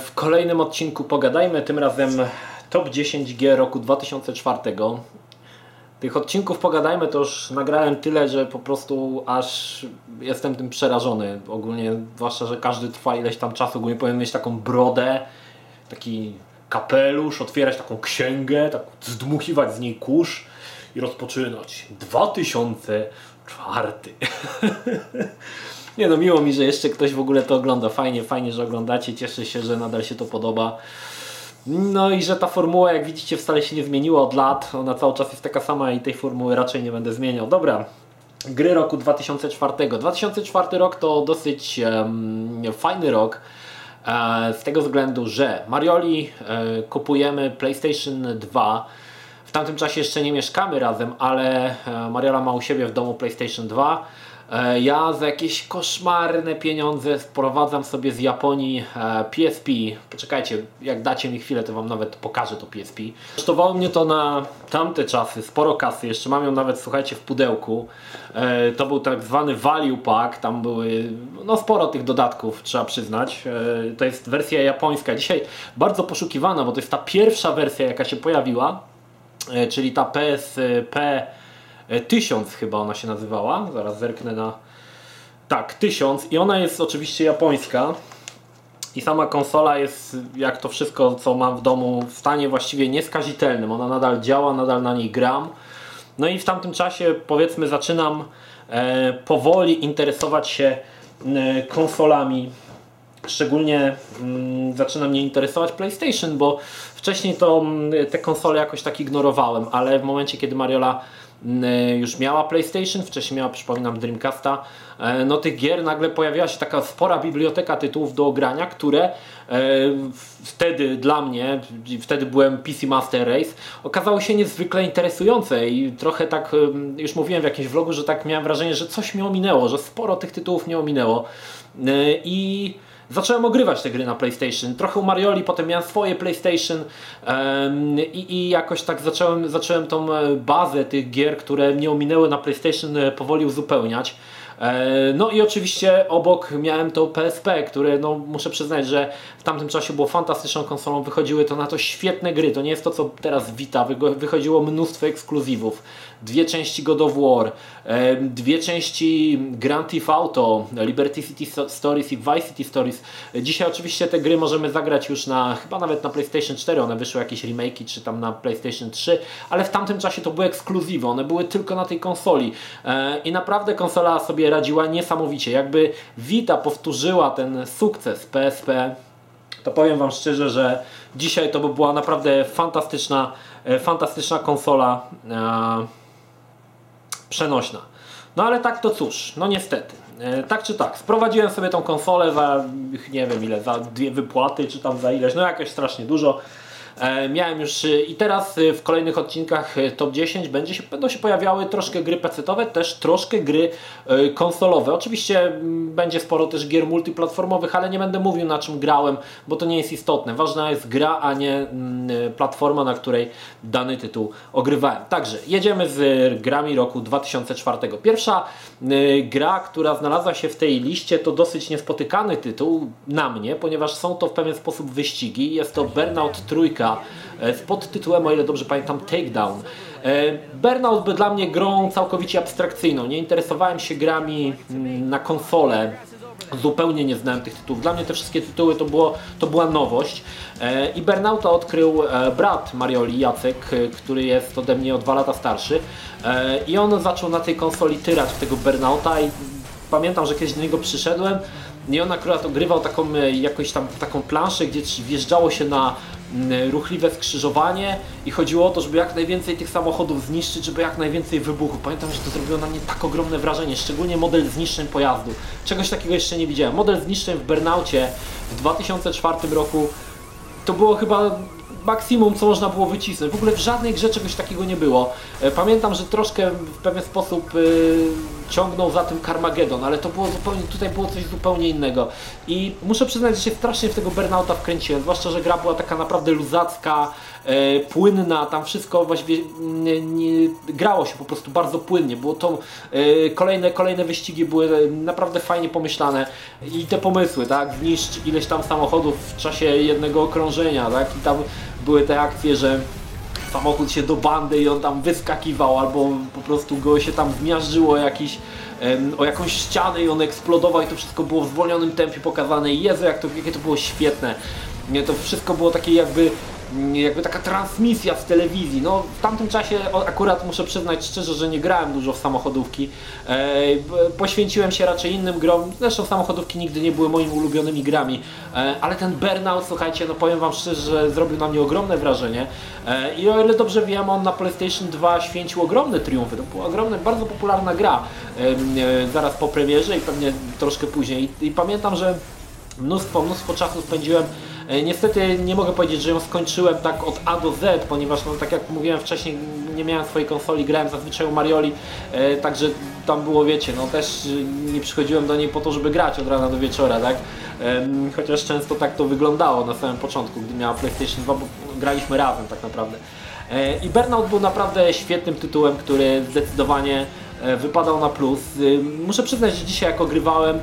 W kolejnym odcinku pogadajmy, tym razem top 10 gier roku 2004. Tych odcinków pogadajmy to już nagrałem tyle, że po prostu aż jestem tym przerażony. Ogólnie, zwłaszcza, że każdy trwa ileś tam czasu, ogólnie powinien mieć taką brodę, taki kapelusz, otwierać taką księgę, tak zdmuchiwać z niej kurz i rozpoczynać. 2004. Nie no, miło mi, że jeszcze ktoś w ogóle to ogląda. Fajnie, fajnie, że oglądacie. Cieszę się, że nadal się to podoba. No i że ta formuła, jak widzicie, wcale się nie zmieniła od lat. Ona cały czas jest taka sama i tej formuły raczej nie będę zmieniał. Dobra, gry roku 2004. 2004 rok to dosyć um, fajny rok. E, z tego względu, że Marioli e, kupujemy PlayStation 2. W tamtym czasie jeszcze nie mieszkamy razem, ale e, Mariola ma u siebie w domu PlayStation 2. E, ja za jakieś koszmarne pieniądze sprowadzam sobie z Japonii PSP. E, Poczekajcie, jak dacie mi chwilę, to Wam nawet pokażę to PSP. Kosztowało mnie to na tamte czasy sporo kasy. Jeszcze mam ją nawet, słuchajcie, w pudełku. E, to był tak zwany value pack. Tam były no, sporo tych dodatków, trzeba przyznać. To jest wersja japońska. Dzisiaj bardzo poszukiwana, bo to jest ta pierwsza wersja, jaka się pojawiła. Czyli ta PSP 1000 e, chyba ona się nazywała. Zaraz zerknę na. Tak, 1000 i ona jest oczywiście japońska. I sama konsola jest, jak to wszystko, co mam w domu, w stanie właściwie nieskazitelnym. Ona nadal działa, nadal na niej gram. No i w tamtym czasie, powiedzmy, zaczynam e, powoli interesować się e, konsolami. Szczególnie mm, zaczyna mnie interesować PlayStation, bo wcześniej to te konsole jakoś tak ignorowałem, ale w momencie, kiedy Mariola już miała PlayStation, wcześniej miała, przypominam, Dreamcasta. E, no tych gier nagle pojawiła się taka spora biblioteka tytułów do ogrania, które e, wtedy dla mnie, wtedy byłem PC Master Race, okazało się niezwykle interesujące i trochę tak, już mówiłem w jakimś vlogu, że tak miałem wrażenie, że coś mi ominęło, że sporo tych tytułów mnie ominęło. I zacząłem ogrywać te gry na PlayStation. Trochę u Marioli, potem miałem swoje PlayStation um, i, i, jakoś tak zacząłem, zacząłem tą e, bazę tych gier, które mnie ominęły na PlayStation e, powoli uzupełniać. E, no i oczywiście obok miałem to PSP, które no, muszę przyznać, że w tamtym czasie było fantastyczną konsolą, wychodziły to na to świetne gry, to nie jest to co teraz Vita, wychodziło mnóstwo ekskluzywów, dwie części God of War, dwie części Grand Theft Auto, Liberty City Stories i Vice City Stories. Dzisiaj oczywiście te gry możemy zagrać już na, chyba nawet na PlayStation 4, one wyszły jakieś remake'i, czy tam na PlayStation 3, ale w tamtym czasie to były ekskluzywy, one były tylko na tej konsoli e, i naprawdę konsola sobie radziła niesamowicie. Jakby Vita powtórzyła ten sukces PSP, to powiem Wam szczerze, że dzisiaj to by była naprawdę fantastyczna, e, fantastyczna konsola. Przenośna. No ale tak to cóż, no niestety. E, tak czy tak, sprowadziłem sobie tą konsolę za, nie wiem ile, za dwie wypłaty, czy tam za ileś, no jakoś strasznie dużo. E, miałem już e, i teraz e, w kolejnych odcinkach top 10 będzie się, będą się pojawiały troszkę gry pecetowe, też troszkę gry konsolowe. Oczywiście będzie sporo też gier multiplatformowych, ale nie będę mówił na czym grałem, bo to nie jest istotne. Ważna jest gra, a nie platforma, na której dany tytuł ogrywałem. Także jedziemy z grami roku 2004. Pierwsza gra, która znalazła się w tej liście to dosyć niespotykany tytuł na mnie, ponieważ są to w pewien sposób wyścigi. Jest to Burnout Trójka E, z podtytułem, o ile dobrze pamiętam, Takedown. E, Burnout był dla mnie grą całkowicie abstrakcyjną. Nie interesowałem się grami mm, na konsolę. Zupełnie nie znałem tych tytułów. Dla mnie te wszystkie tytuły to, było, to była nowość. E, I Burnouta odkrył brat Marioli, Jacek, który jest ode mnie o dwa lata starszy. I on zaczął na tej konsoli tyrać w tego Burnouta i pamiętam, że kiedyś do niego przyszedłem i on akurat ogrywał taką jakąś tam taką planszę, gdzie wjeżdżało się na ruchliwe skrzyżowanie i chodziło o to, żeby jak najwięcej tych samochodów zniszczyć, żeby jak najwięcej wybuchów. Pamiętam, że to zrobiło na mnie tak ogromne wrażenie, szczególnie model zniszczeń pojazdu. Czegoś takiego jeszcze nie widziałem. Model zniszczeń w Burnaucie w 2004 roku to było chyba maksimum, co można było wycisnąć. W ogóle w żadnej grze czegoś takiego nie było. E, pamiętam, że troszkę w pewien sposób yy ciągnął za tym Carmageddon, ale to było zupełnie, tutaj było coś zupełnie innego. I muszę przyznać, że się strasznie w tego Burnouta wkręciłem, zwłaszcza, że gra była taka naprawdę luzacka, e, płynna, tam wszystko właściwie nie, nie, grało się po prostu bardzo płynnie, było to e, kolejne, kolejne wyścigi były naprawdę fajnie pomyślane. I te pomysły, tak, zniszcz ileś tam samochodów w czasie jednego okrążenia, tak, i tam były te akcje, że samochód się do bandy i on tam wyskakiwał, albo po prostu go się tam zmiażdżyło jakiś, o jakąś ścianę i on eksplodował i to wszystko było w zwolnionym tempie pokazane. Jezu, jak to, jakie to było świetne. To wszystko było takie jakby jakby taka transmisja z telewizji. No, w tamtym czasie akurat muszę przyznać szczerze, że nie grałem dużo w samochodówki. E, poświęciłem się raczej innym grom. Zresztą samochodówki nigdy nie były moimi ulubionymi grami. E, ale ten Burnout, słuchajcie, no powiem Wam szczerze, że zrobił na mnie ogromne wrażenie. E, I o ile dobrze wiem, on na PlayStation 2 święcił ogromne triumfy. To była ogromna, bardzo popularna gra zaraz po premierze i pewnie troszkę później. I, pamiętam, że mnóstwo, mnóstwo czasu spędziłem niestety nie mogę powiedzieć, że ją skończyłem tak od A do Z, ponieważ no, tak jak mówiłem wcześniej, nie miałem swojej konsoli, grałem zazwyczaj u Marioli, e, także tam było, wiecie, no też nie przychodziłem do niej po to, żeby grać od rana do wieczora, tak? E, chociaż często tak to wyglądało na samym początku, gdy miała PlayStation 2, bo graliśmy razem tak naprawdę. E, I Burnout był naprawdę świetnym tytułem, który zdecydowanie e, wypadał na plus. E, muszę przyznać, że dzisiaj jak ogrywałem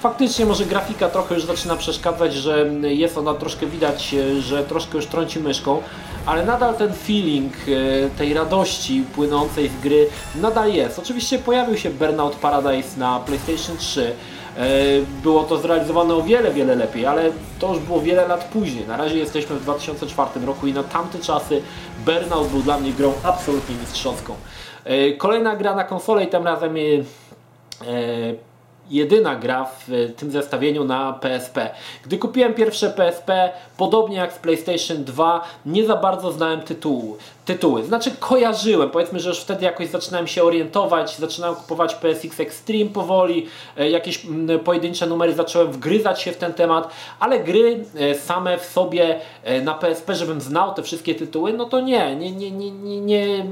faktycznie może grafika trochę już zaczyna przeszkadzać, że jest ona troszkę widać, e, że troszkę już trąci myszką, ale nadal ten feeling e, tej radości płynącej z gry nadal jest. Oczywiście pojawił się Burnout Paradise na PlayStation 3. E, było to zrealizowane o wiele, wiele lepiej, ale to już było wiele lat później. Na razie jesteśmy w 2004 roku i na tamte czasy Burnout był dla mnie grą absolutnie mistrzowską. Kolejna gra na konsolę i tym razem jedyna gra w tym zestawieniu na PSP. Gdy kupiłem pierwsze PSP, podobnie jak z PlayStation 2, nie za bardzo znałem tytułu tytuły. Znaczy kojarzyłem, powiedzmy, że już wtedy jakoś zaczynałem się orientować, zaczynałem kupować PSX Extreme powoli, e, jakieś pojedyncze numery zacząłem wgryzać się w ten temat, ale gry e, same w sobie e, na PSP, żebym znał te wszystkie tytuły, no to nie, nie, nie, nie, nie, nie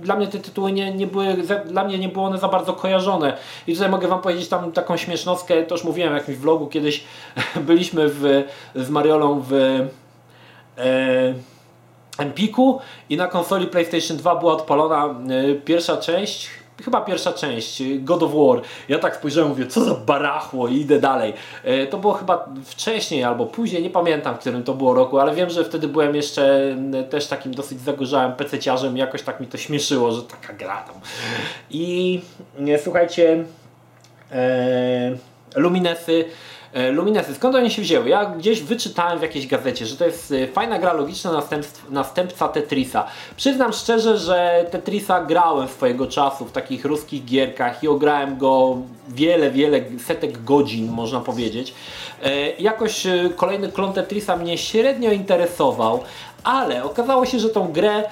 dla mnie te tytuły nie, nie były, dla mnie nie były one za bardzo kojarzone. I tutaj mogę Wam powiedzieć tam taką śmiesznostkę, to już mówiłem w jakimś vlogu, kiedyś byliśmy w, z Mariolą w e, Empiku i na konsoli PlayStation 2 była odpalona y, pierwsza część, chyba pierwsza część, y, God of War. Ja tak spojrzałem, mówię, co za barachło i idę dalej. Y, to było chyba wcześniej albo później, nie pamiętam w którym to było roku, ale wiem, że wtedy byłem jeszcze też takim dosyć zagorzałym pececiarzem i jakoś tak mi to śmieszyło, że taka gra tam. I słuchajcie, Luminesy Luminesy, skąd one się wzięły? Ja gdzieś wyczytałem w jakiejś gazecie, że to jest e, fajna gra logiczna następca Tetrisa. Przyznam szczerze, że Tetrisa grałem swojego czasu w takich ruskich gierkach i ograłem go wiele, wiele setek godzin, można powiedzieć. E, jakoś kolejny klon Tetrisa mnie średnio interesował, ale okazało się, że tą grę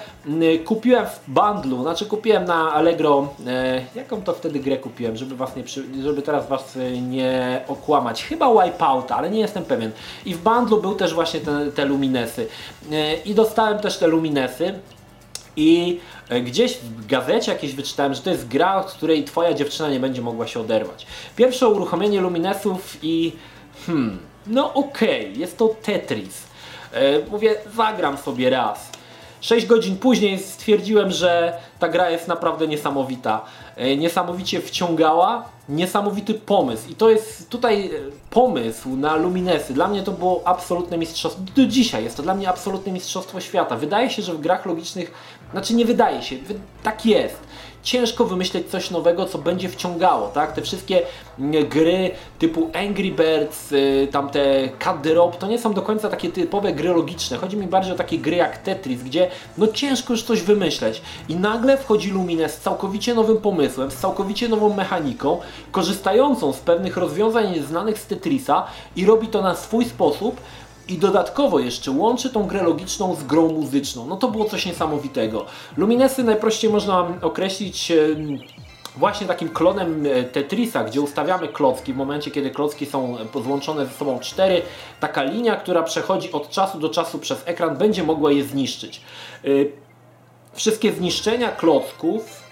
kupiłem w bundlu, znaczy kupiłem na Allegro, e, jaką to wtedy grę kupiłem, żeby was nie, żeby teraz was e, nie okłamać, chyba Wipeout, ale nie jestem pewien. I w bundlu był też właśnie te, te Luminesy. E, I dostałem też te Luminesy. I gdzieś w gazecie jakieś wyczytałem, że to jest gra, od której twoja dziewczyna nie będzie mogła się oderwać. Pierwsze uruchomienie Luminesów i hmm, no okej, okay, jest to Tetris. E, mówię, zagram sobie raz. 6 godzin później stwierdziłem, że ta gra jest naprawdę niesamowita. E, niesamowicie wciągała, niesamowity pomysł. I to jest tutaj e, pomysł na Luminesy. Dla mnie to było absolutne mistrzostwo. Do dzisiaj jest to dla mnie absolutne mistrzostwo świata. Wydaje się, że w grach logicznych, znaczy nie wydaje się, tak jest ciężko wymyśleć coś nowego, co będzie wciągało, tak? Te wszystkie mm, gry typu Angry Birds, y, tamte Cut the Rope, to nie są do końca takie typowe gry logiczne. Chodzi mi bardziej o takie gry jak Tetris, gdzie no ciężko już coś wymyśleć. I nagle wchodzi Lumines z całkowicie nowym pomysłem, z całkowicie nową mechaniką, korzystającą z pewnych rozwiązań znanych z Tetrisa i robi to na swój sposób, i dodatkowo jeszcze łączy tą grę logiczną z grą muzyczną. No to było coś niesamowitego. Luminesy najprościej można określić właśnie takim klonem e, Tetrisa, gdzie ustawiamy klocki w momencie, kiedy klocki są złączone ze sobą cztery. Taka linia, która przechodzi od czasu do czasu przez ekran, będzie mogła je zniszczyć. E, wszystkie zniszczenia klocków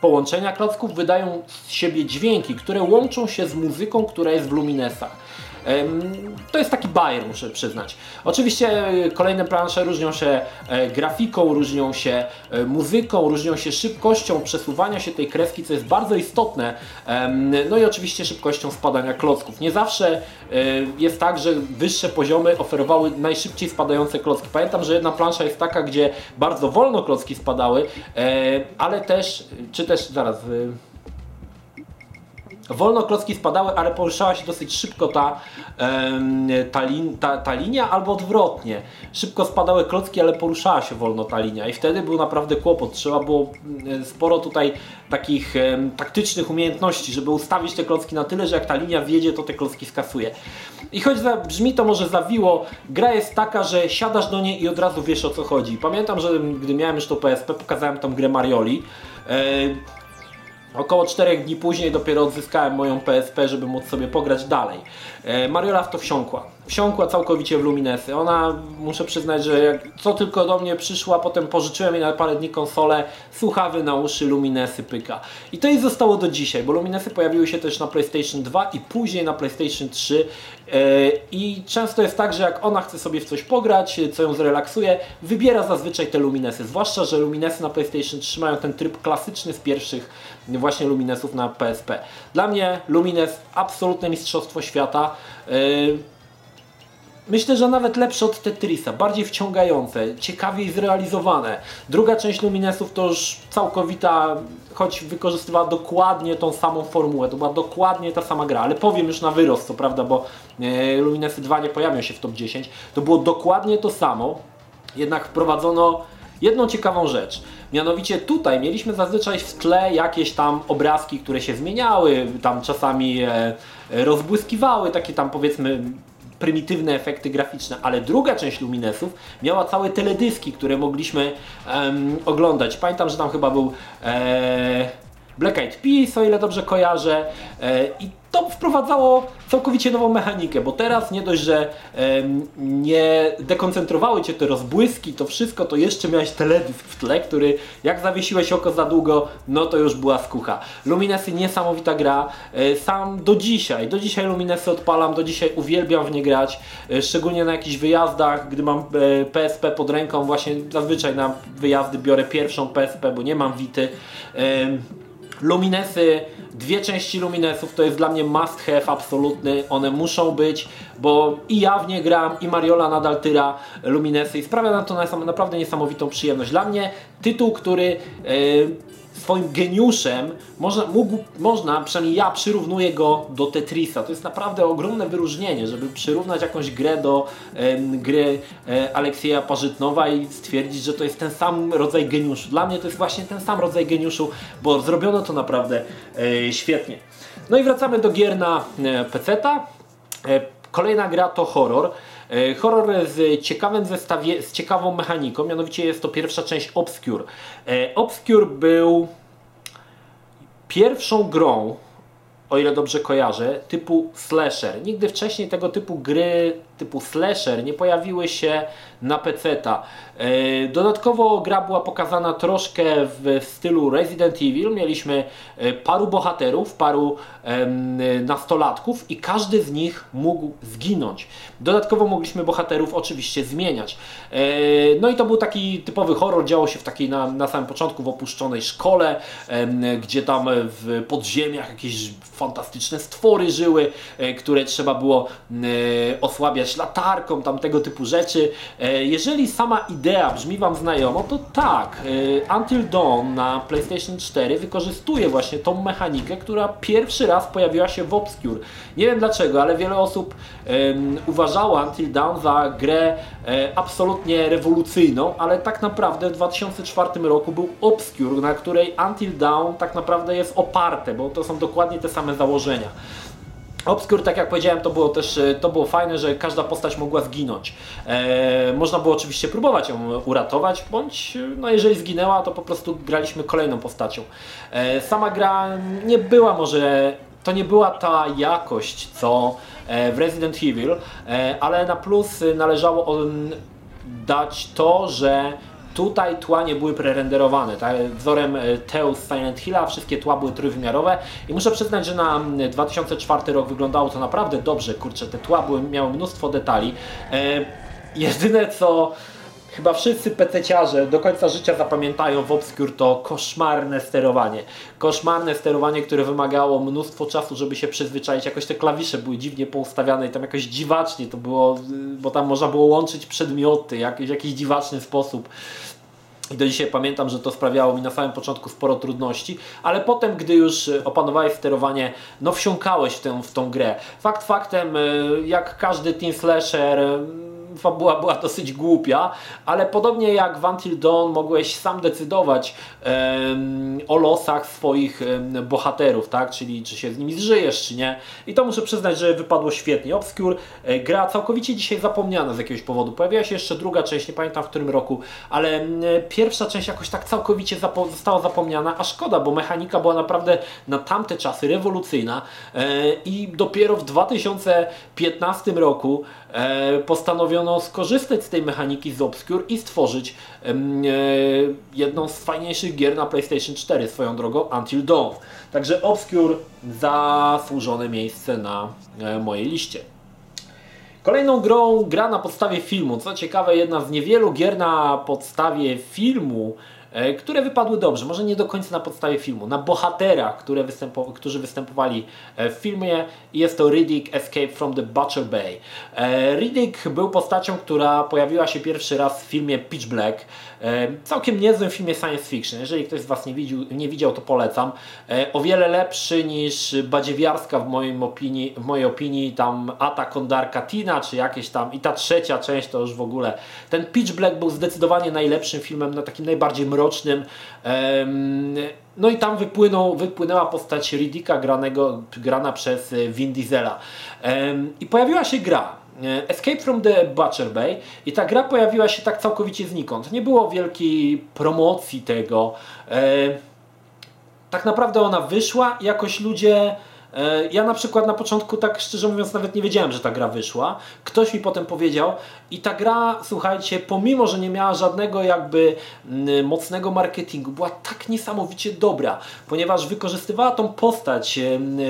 połączenia klocków wydają z siebie dźwięki, które łączą się z muzyką, która jest w luminesach. To jest taki bajer, muszę przyznać. Oczywiście e, kolejne plansze różnią się e, grafiką, różnią się e, muzyką, różnią się szybkością przesuwania się tej kreski, co jest bardzo istotne. No i oczywiście szybkością spadania klocków. Nie zawsze jest tak, że wyższe poziomy oferowały najszybciej spadające klocki. Pamiętam, że jedna plansza jest taka, gdzie bardzo wolno klocki spadały, ale też, czy też zaraz Wolno klocki spadały, ale poruszała się dosyć szybko ta, ta, lin, ta, ta linia, albo odwrotnie. Szybko spadały klocki, ale poruszała się wolno ta linia i wtedy był naprawdę kłopot. Trzeba było mm, sporo tutaj takich taktycznych umiejętności, żeby ustawić te klocki na tyle, że jak ta linia wjedzie, to te klocki skasuje. I choć za, brzmi to może zawiło, gra jest taka, że siadasz do niej i od razu wiesz o co chodzi. Pamiętam, że gdy miałem już to PSP, pokazałem tam grę Marioli. Około 4 dni później dopiero odzyskałem moją PSP, żeby móc sobie pograć dalej. E, Mariola w to wsiąkła. Wsiąkła całkowicie w Luminesy. Ona, muszę przyznać, że jak co tylko do mnie przyszła, potem pożyczyłem jej na parę dni konsolę, słuchawy na uszy, Luminesy pyka. I to jej zostało do dzisiaj, bo Luminesy pojawiły się też na PlayStation 2 i później na PlayStation 3 e, i często jest tak, że jak ona chce sobie w coś pograć, co ją zrelaksuje, wybiera zazwyczaj te Luminesy. Zwłaszcza, że Luminesy na PlayStation 3 mają ten tryb klasyczny z pierwszych właśnie Luminesów na PSP. Dla mnie Lumines absolutne mistrzostwo świata. Myślę, że nawet lepsze od Tetrisa, bardziej wciągające, ciekawiej zrealizowane. Druga część Luminesów to już całkowita, choć wykorzystywała dokładnie tą samą formułę, to była dokładnie ta sama gra, ale powiem już na wyrost, co prawda, bo yy, Luminesy 2 nie pojawią się w top 10, to było dokładnie to samo, jednak wprowadzono jedną ciekawą rzecz. Mianowicie tutaj mieliśmy zazwyczaj w tle jakieś tam obrazki, które się zmieniały, tam czasami e, rozbłyskiwały, takie tam powiedzmy prymitywne efekty graficzne, ale druga część Luminesów miała całe teledyski, które mogliśmy oglądać. Pamiętam, że tam chyba był e, Black Eyed Peas, o ile dobrze kojarzę. E, I to wprowadzało całkowicie nową mechanikę, bo teraz nie dość, że nie dekoncentrowały Cię te rozbłyski, to wszystko, to jeszcze miałeś teledysk w tle, który jak zawiesiłeś oko za długo, no to już była skucha. Luminesy niesamowita gra, e, sam do dzisiaj, do dzisiaj Luminesy odpalam, do dzisiaj uwielbiam w nie grać, e, szczególnie na jakichś wyjazdach, gdy mam PSP pod ręką, właśnie zazwyczaj na wyjazdy biorę pierwszą PSP, bo nie mam Wity. Luminesy, dwie części Luminesów to jest dla mnie must have absolutny, one muszą być, bo i ja w nie gram, i Mariola nadal tyra Luminesy i sprawia nam to naprawdę niesamowitą przyjemność. Dla mnie tytuł, który yy, swoim geniuszem, można, mógł, można, przynajmniej ja przyrównuję go do Tetrisa. To jest naprawdę ogromne wyróżnienie, żeby przyrównać jakąś grę do gry e, Aleksieja Parzytnowa i stwierdzić, że to jest ten sam rodzaj geniuszu. Dla mnie to jest właśnie ten sam rodzaj geniuszu, bo zrobiono to naprawdę e, świetnie. No i wracamy do gier na e, PC-ta. E, kolejna gra to horror. E, horror z ciekawym zestawie, z ciekawą mechaniką, mianowicie jest to pierwsza część Obscure. E, Obscure był pierwszą grą, o ile dobrze kojarzę, typu slasher. Nigdy wcześniej tego typu gry typu slasher nie pojawiły się na PC-ta. E, dodatkowo gra była pokazana troszkę w stylu Resident Evil. Mieliśmy e, paru bohaterów, paru nastolatków i każdy z nich mógł zginąć. Dodatkowo mogliśmy bohaterów oczywiście zmieniać. E, no i to był taki typowy horror, działo się w takiej na, na samym początku w opuszczonej szkole, gdzie tam w podziemiach jakieś fantastyczne stwory żyły, które trzeba było osłabiać latarką, tam tego typu rzeczy. Jeżeli sama idea brzmi Wam znajomo, to tak, e, Until Dawn na PlayStation 4 wykorzystuje właśnie tą mechanikę, która pierwszy raz pojawiła się w Obscure. Nie wiem dlaczego, ale wiele osób uważało Until Dawn za grę e, absolutnie rewolucyjną, ale tak naprawdę w 2004 roku był Obscure, na której Until Dawn tak naprawdę jest oparte, bo to są dokładnie te same założenia. Obscure, tak jak powiedziałem, to było też e, to było fajne, że każda postać mogła zginąć. E, można było oczywiście próbować ją uratować, bądź e, no jeżeli zginęła, to po prostu graliśmy kolejną postacią. Sama gra nie była może, to nie była ta jakość co w Resident Evil, ale na plus należało dać to, że Tutaj tła nie były prerenderowane, tak? wzorem e, Teus Silent Hilla, wszystkie tła były trójwymiarowe i muszę przyznać, że na 2004 rok wyglądało to naprawdę dobrze, kurczę, te tła były, miały mnóstwo detali. E, jedyne co chyba wszyscy pececiarze do końca życia zapamiętają w Obscure to koszmarne sterowanie. Koszmarne sterowanie, które wymagało mnóstwo czasu, żeby się przyzwyczaić. Jakoś te klawisze były dziwnie poustawiane i tam jakoś dziwacznie to było, bo tam można było łączyć przedmioty jak, w jakiś dziwaczny sposób. I do dzisiaj pamiętam, że to sprawiało mi na samym początku sporo trudności, ale potem, gdy już opanowałeś sterowanie, no wsiąkałeś w tę, w tą grę. Fakt faktem, y, jak każdy team slasher, fabuła była dosyć głupia, ale podobnie jak w Until Dawn mogłeś sam decydować um, o losach swoich um, bohaterów, tak? czyli czy się z nimi zżyjesz, czy nie. I to muszę przyznać, że wypadło świetnie. Obscure e, gra całkowicie dzisiaj zapomniana z jakiegoś powodu. Pojawiła się jeszcze druga część, nie pamiętam w którym roku, ale e, pierwsza część jakoś tak całkowicie zapo została zapomniana, a szkoda, bo mechanika była naprawdę na tamte czasy rewolucyjna e, i dopiero w 2015 roku postanowiono skorzystać z tej mechaniki z Obscure i stworzyć e, jedną z fajniejszych gier na PlayStation 4 swoją drogą Until Dawn. Także Obscure zasłużone miejsce na e, mojej liście. Kolejną grą gra na podstawie filmu. Co ciekawe, jedna z niewielu gier na podstawie filmu, E, które wypadły dobrze, może nie do końca na podstawie filmu, na bohaterach, które występo, którzy występowali e, w filmie. Jest to Riddick Escape from the Butcher Bay. E, Riddick był postacią, która pojawiła się pierwszy raz w filmie Pitch Black. Całkiem niezłym filmie science fiction. Jeżeli ktoś z Was nie widział, nie widział to polecam. O wiele lepszy niż Badziewiarska w, moim opinii, w mojej opinii, tam Atak on Tina, czy jakieś tam i ta trzecia część to już w ogóle. Ten Pitch Black był zdecydowanie najlepszym filmem, na takim najbardziej mrocznym. No i tam wypłynął, wypłynęła postać Riddicka granego, grana przez Vin Diesela. I pojawiła się gra. E, Escape from the Butcher Bay i ta gra pojawiła się tak całkowicie znikąd. Nie było wielkiej promocji tego. Tak naprawdę ona wyszła jakoś ludzie E, ja na przykład na początku, tak szczerze mówiąc, nawet nie wiedziałem, że ta gra wyszła. Ktoś mi potem powiedział i ta gra, słuchajcie, pomimo, że nie miała żadnego jakby mocnego marketingu, była tak niesamowicie dobra, ponieważ wykorzystywała tą postać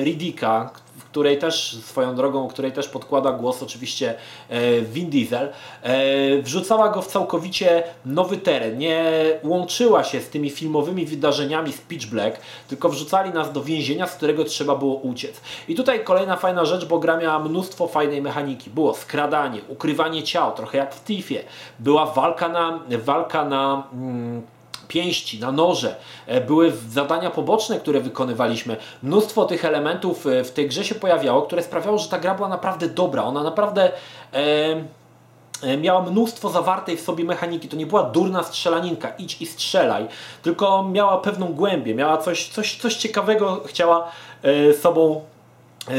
Riddicka, której też swoją drogą, której też podkłada głos oczywiście e, Vin Diesel, e, wrzucała go w całkowicie nowy teren. Nie łączyła się z tymi filmowymi wydarzeniami z Pitch Black, tylko wrzucali nas do więzienia, z którego trzeba było uciec. I tutaj kolejna fajna rzecz, bo gra miała mnóstwo fajnej mechaniki. Było skradanie, ukrywanie ciał, trochę jak w Tiffie. Była walka na, walka na mm, pięści, na noże, e, były zadania poboczne, które wykonywaliśmy. Mnóstwo tych elementów e, w tej grze się pojawiało, które sprawiało, że ta gra była naprawdę dobra. Ona naprawdę e, miała mnóstwo zawartej w sobie mechaniki. To nie była durna strzelaninka, idź i strzelaj, tylko miała pewną głębię, miała coś, coś, coś ciekawego, chciała sobą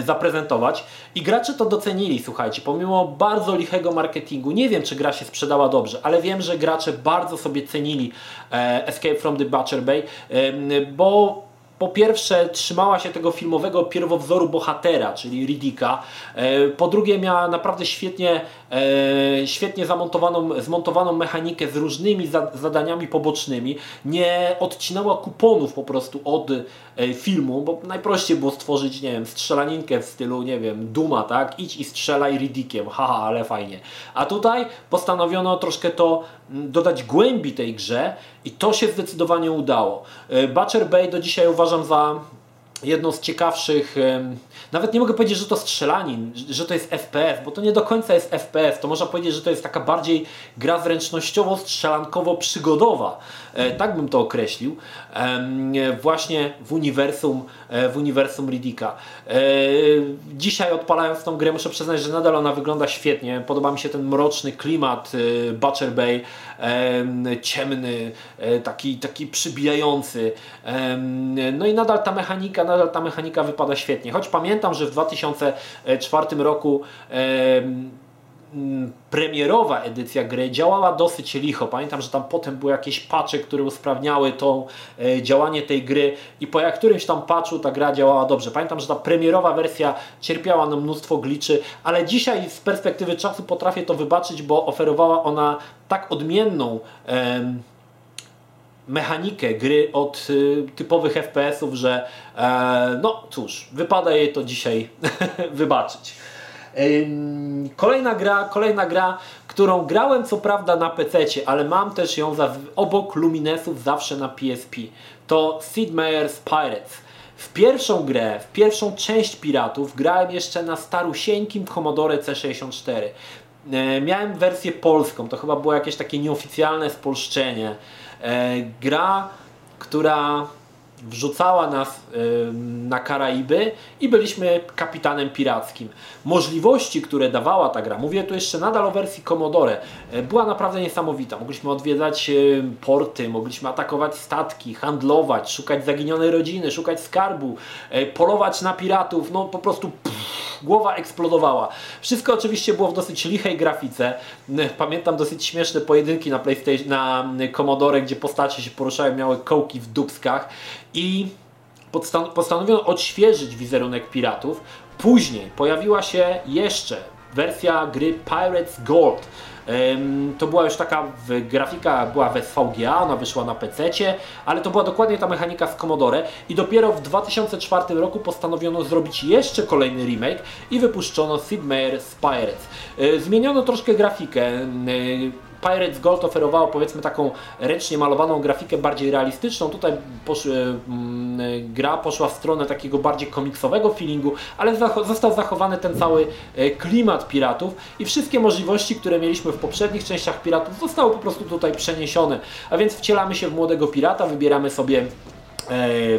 zaprezentować i gracze to docenili, słuchajcie, pomimo bardzo lichego marketingu. Nie wiem, czy gra się sprzedała dobrze, ale wiem, że gracze bardzo sobie cenili e, Escape from the Butcher Bay, e, bo po pierwsze trzymała się tego filmowego pierwowzoru bohatera, czyli Riddicka. E, po drugie miała naprawdę świetnie, e, świetnie zamontowaną, zmontowaną mechanikę z różnymi zadaniami pobocznymi. Nie odcinała kuponów po prostu od e, filmu, bo najprościej było stworzyć, nie wiem, strzelaninkę w stylu, nie wiem, Duma, tak? Idź i strzelaj Riddickiem, haha, ale fajnie. A tutaj postanowiono troszkę to dodać głębi tej grze i to się zdecydowanie udało. Butcher Bay do dzisiaj uważam za jedną z ciekawszych, nawet nie mogę powiedzieć, że to strzelanin, że to jest FPS, bo to nie do końca jest FPS, to można powiedzieć, że to jest taka bardziej gra zręcznościowo-strzelankowo-przygodowa, e, tak bym to określił, właśnie w uniwersum, e, w uniwersum Riddicka. E, dzisiaj odpalając tą grę muszę przyznać, że nadal ona wygląda świetnie, podoba mi się ten mroczny klimat Butcher Bay, ciemny, taki, taki przybijający, no i nadal ta mechanika, nadal ta mechanika wypada świetnie. Choć pamiętam, że w 2004 roku premierowa edycja gry działała dosyć licho. Pamiętam, że tam potem były jakieś patche, które usprawniały to e, działanie tej gry i po którymś tam patchu ta gra działała dobrze. Pamiętam, że ta premierowa wersja cierpiała na mnóstwo gliczy, ale dzisiaj z perspektywy czasu potrafię to wybaczyć, bo oferowała ona tak odmienną mechanikę gry od y, typowych FPS-ów, że e, no cóż, wypada jej to dzisiaj wybaczyć. Kolejna gra, kolejna gra, którą grałem co prawda na PC, ale mam też ją za, obok Luminesów zawsze na PSP. To Sid Meier's Pirates. W pierwszą grę, w pierwszą część Piratów grałem jeszcze na starusieńkim Commodore C64. E, miałem wersję polską, to chyba było jakieś takie nieoficjalne spolszczenie. E, gra, która wrzucała nas na Karaiby i byliśmy kapitanem pirackim. Możliwości, które dawała ta gra, mówię tu jeszcze nadal o wersji Commodore, e, była naprawdę niesamowita. Mogliśmy odwiedzać porty, mogliśmy atakować statki, handlować, szukać zaginionej rodziny, szukać skarbu, polować na piratów, no po prostu pff, głowa eksplodowała. Wszystko oczywiście było w dosyć lichej grafice. Pamiętam dosyć śmieszne pojedynki na PlayStation, na Commodore, gdzie postacie się poruszają, miały kołki w dubskach i postanowiono odświeżyć wizerunek piratów. Później pojawiła się jeszcze wersja gry Pirates Gold. To była już taka grafika, była w SVGA, ona wyszła na PC, ale to była dokładnie ta mechanika z Commodore i dopiero w 2004 roku postanowiono zrobić jeszcze kolejny remake i wypuszczono Sid Meier's Pirates. E, zmieniono troszkę grafikę e, Pirates Gold oferowało powiedzmy taką ręcznie malowaną grafikę bardziej realistyczną. Tutaj posz, mm, gra poszła w stronę takiego bardziej komiksowego feelingu, ale został zachowany ten cały e, klimat piratów i wszystkie możliwości, które mieliśmy w poprzednich częściach piratów zostały po prostu tutaj przeniesione. A więc wcielamy się w młodego pirata, wybieramy sobie E,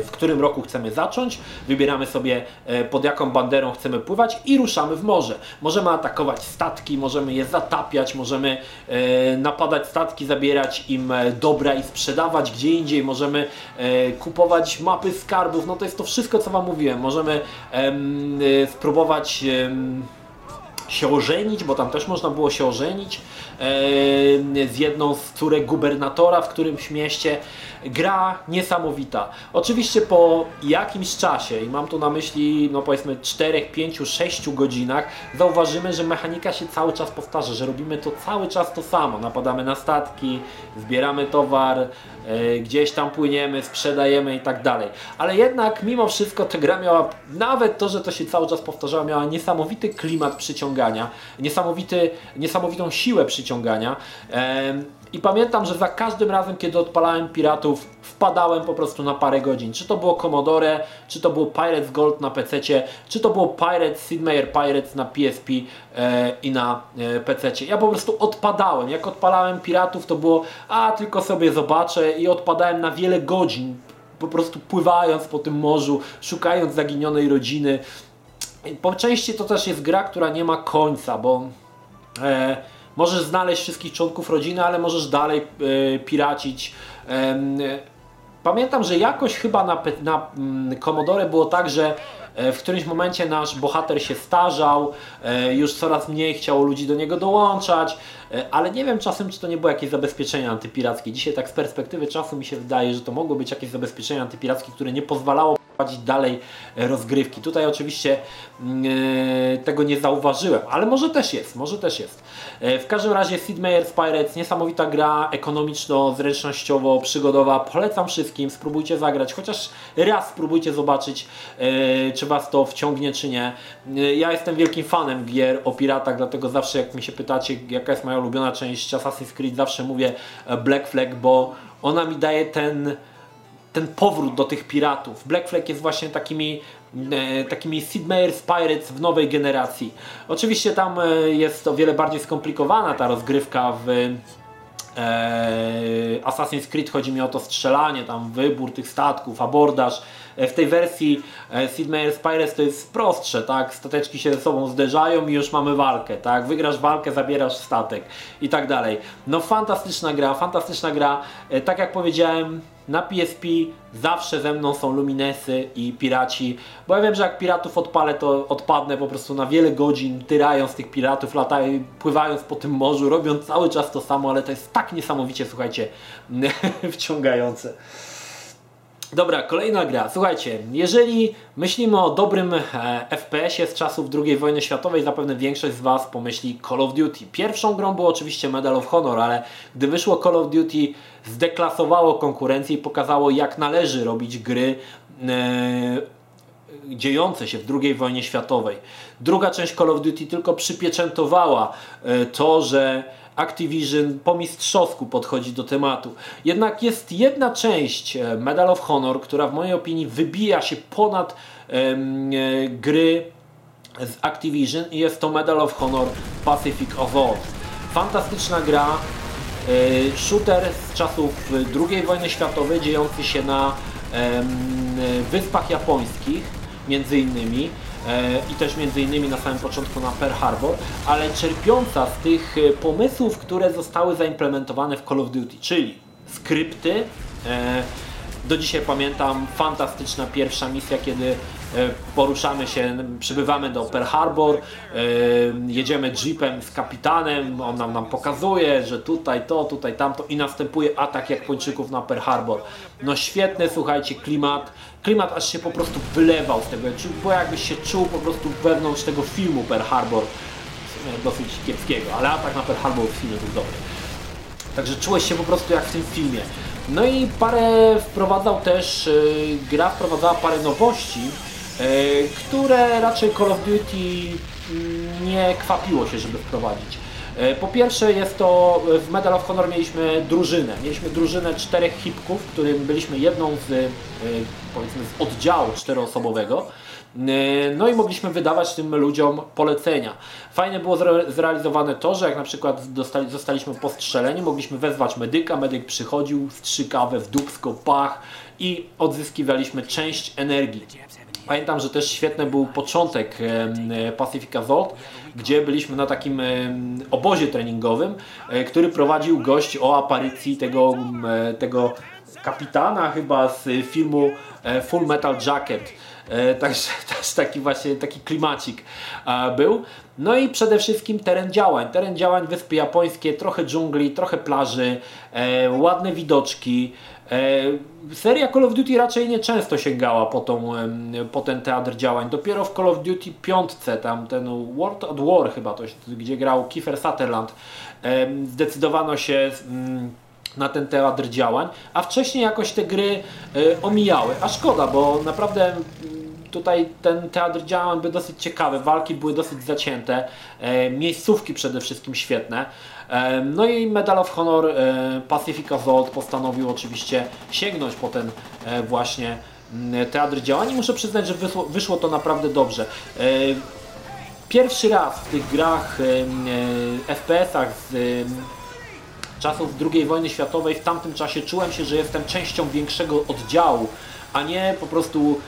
w którym roku chcemy zacząć, wybieramy sobie e, pod jaką banderą chcemy pływać i ruszamy w morze. Możemy atakować statki, możemy je zatapiać, możemy e, napadać statki, zabierać im dobra i sprzedawać gdzie indziej, możemy kupować mapy skarbów, no to jest to wszystko co Wam mówiłem. Możemy spróbować się ożenić, bo tam też można było się ożenić z jedną z córek gubernatora w którymś mieście. Gra niesamowita. Oczywiście po jakimś czasie, i mam tu na myśli, no powiedzmy 4, 5, 6 godzinach, zauważymy, że mechanika się cały czas powtarza, że robimy to cały czas to samo. Napadamy na statki, zbieramy towar, e, gdzieś tam płyniemy, sprzedajemy i tak dalej. Ale jednak mimo wszystko ta gra miała, nawet to, że to się cały czas powtarzało, miała niesamowity klimat przyciągania, niesamowity, niesamowitą siłę przyciągania. I pamiętam, że za każdym razem, kiedy odpalałem Piratów, wpadałem po prostu na parę godzin. Czy to było Commodore, czy to było Pirates Gold na PC, czy to było Pirates, Sid Meier Pirates na PSP e, i na e, PC. Ja po prostu odpadałem. Jak odpalałem Piratów, to było, a tylko sobie zobaczę i odpadałem na wiele godzin. Po prostu pływając po tym morzu, szukając zaginionej rodziny. Po części to też jest gra, która nie ma końca, bo... E, Możesz znaleźć wszystkich członków rodziny, ale możesz dalej y, piracić. Pamiętam, że jakoś chyba na, na mm, Commodore było tak, że e, w którymś momencie nasz bohater się starzał, e, już coraz mniej chciało ludzi do niego dołączać, e, ale nie wiem czasem, czy to nie było jakieś zabezpieczenie antypirackie. Dzisiaj tak z perspektywy czasu mi się wydaje, że to mogło być jakieś zabezpieczenie antypirackie, które nie pozwalało prowadzić dalej rozgrywki. Tutaj oczywiście mm, tego nie zauważyłem, ale może też jest, może też jest. E, w każdym razie Sid Meier's Pirates, niesamowita gra, ekonomiczno-zręcznościowo, przygodowa. Polecam wszystkim, spróbujcie zagrać, chociaż raz spróbujcie zobaczyć, e, czy Was to wciągnie, czy nie. E, ja jestem wielkim fanem gier o piratach, dlatego zawsze jak mi się pytacie, jaka jest moja ulubiona część Assassin's Creed, zawsze mówię Black Flag, bo ona mi daje ten ten powrót do tych piratów. Black Flag jest właśnie takimi E, takimi Sid Meier's Pirates w nowej generacji. Oczywiście tam e, jest o wiele bardziej skomplikowana ta rozgrywka w e, Assassin's Creed chodzi mi o to strzelanie, tam wybór tych statków, abordaż. W tej wersji Sid Meier's Pirates to jest prostsze, tak? Stateczki się ze sobą zderzają i już mamy walkę, tak? Wygrasz walkę, zabierasz statek i tak dalej. No fantastyczna gra, fantastyczna gra. Tak jak powiedziałem, na PSP zawsze ze mną są Luminesy i Piraci, bo ja wiem, że jak Piratów odpalę, to odpadnę po prostu na wiele godzin, tyrając tych Piratów, latając, pływając po tym morzu, robiąc cały czas to samo, ale to jest tak niesamowicie, słuchajcie, wciągające. Dobra, kolejna gra. Słuchajcie, jeżeli myślimy o dobrym e, FPS-ie z czasów II wojny światowej, zapewne większość z Was pomyśli Call of Duty. Pierwszą grą było oczywiście Medal of Honor, ale gdy wyszło Call of Duty, zdeklasowało konkurencję i pokazało, jak należy robić gry. E, dziejące się w II wojnie światowej. Druga część Call of Duty tylko przypieczętowała e, to, że Activision po mistrzowsku podchodzi do tematu. Jednak jest jedna część e, Medal of Honor, która w mojej opinii wybija się ponad e, gry z Activision i jest to Medal of Honor Pacific Assault. Fantastyczna gra, e, shooter z czasów II wojny światowej dziejący się na Wyspach Japońskich między innymi i też między innymi na samym początku na Pearl Harbor, ale czerpiąca z tych e, pomysłów, które zostały zaimplementowane w Call of Duty, czyli skrypty. E, do dzisiaj pamiętam fantastyczna pierwsza misja, kiedy poruszamy się, przybywamy do Pearl Harbor, jedziemy jeepem z kapitanem, on nam, nam pokazuje, że tutaj to, tutaj tamto i następuje atak Japończyków na Pearl Harbor. No świetny, słuchajcie, klimat, klimat aż się po prostu wylewał z tego, bo jakbyś się czuł po prostu wewnątrz tego filmu Pearl Harbor, dosyć kiepskiego, ale atak na Pearl Harbor w filmie był dobry. Także czułeś się po prostu jak w tym filmie. No i parę wprowadzał też, gra wprowadzała parę nowości, które raczej Call of Duty yy, nie kwapiło się, żeby wprowadzić. E, po pierwsze jest to, w Medal of Honor mieliśmy drużynę. Mieliśmy drużynę czterech hipków, którym byliśmy jedną z, e, powiedzmy, z oddziału czteroosobowego. E, no i mogliśmy wydawać tym ludziom polecenia. Fajnie było zrealizowane to, że jak na przykład dostali, zostaliśmy postrzeleni, mogliśmy wezwać medyka, medyk przychodził, strzykawę w dubsko, pach i odzyskiwaliśmy część energii. Pamiętam, że też świetny był początek Pacific Assault, gdzie byliśmy na takim obozie treningowym, e, który prowadził gość o aparycji tego, e, tego kapitana chyba z filmu e, Full Metal Jacket. Także też taki właśnie taki klimacik był. No i przede wszystkim teren działań. Teren działań Wyspy Japońskie, trochę dżungli, trochę plaży, ładne widoczki, E, seria Call of Duty raczej nie często sięgała po, tą, po ten teatr działań. Dopiero w Call of Duty 5, tam ten World at War chyba, to, gdzie grał Kiefer Sutherland, zdecydowano się mm, na ten teatr działań, a wcześniej jakoś te gry e, omijały. A szkoda, bo naprawdę mm, tutaj ten teatr działań był dosyć ciekawy, walki były dosyć zacięte, e, miejscówki przede wszystkim świetne. No i Medal of Honor e, Pacific Assault postanowił oczywiście sięgnąć po ten e, właśnie teatr działań i muszę przyznać, że wyszło, wyszło to naprawdę dobrze. E, pierwszy raz w tych grach FPS-ach z czasów II wojny światowej w tamtym czasie czułem się, że jestem częścią większego oddziału, a nie po prostu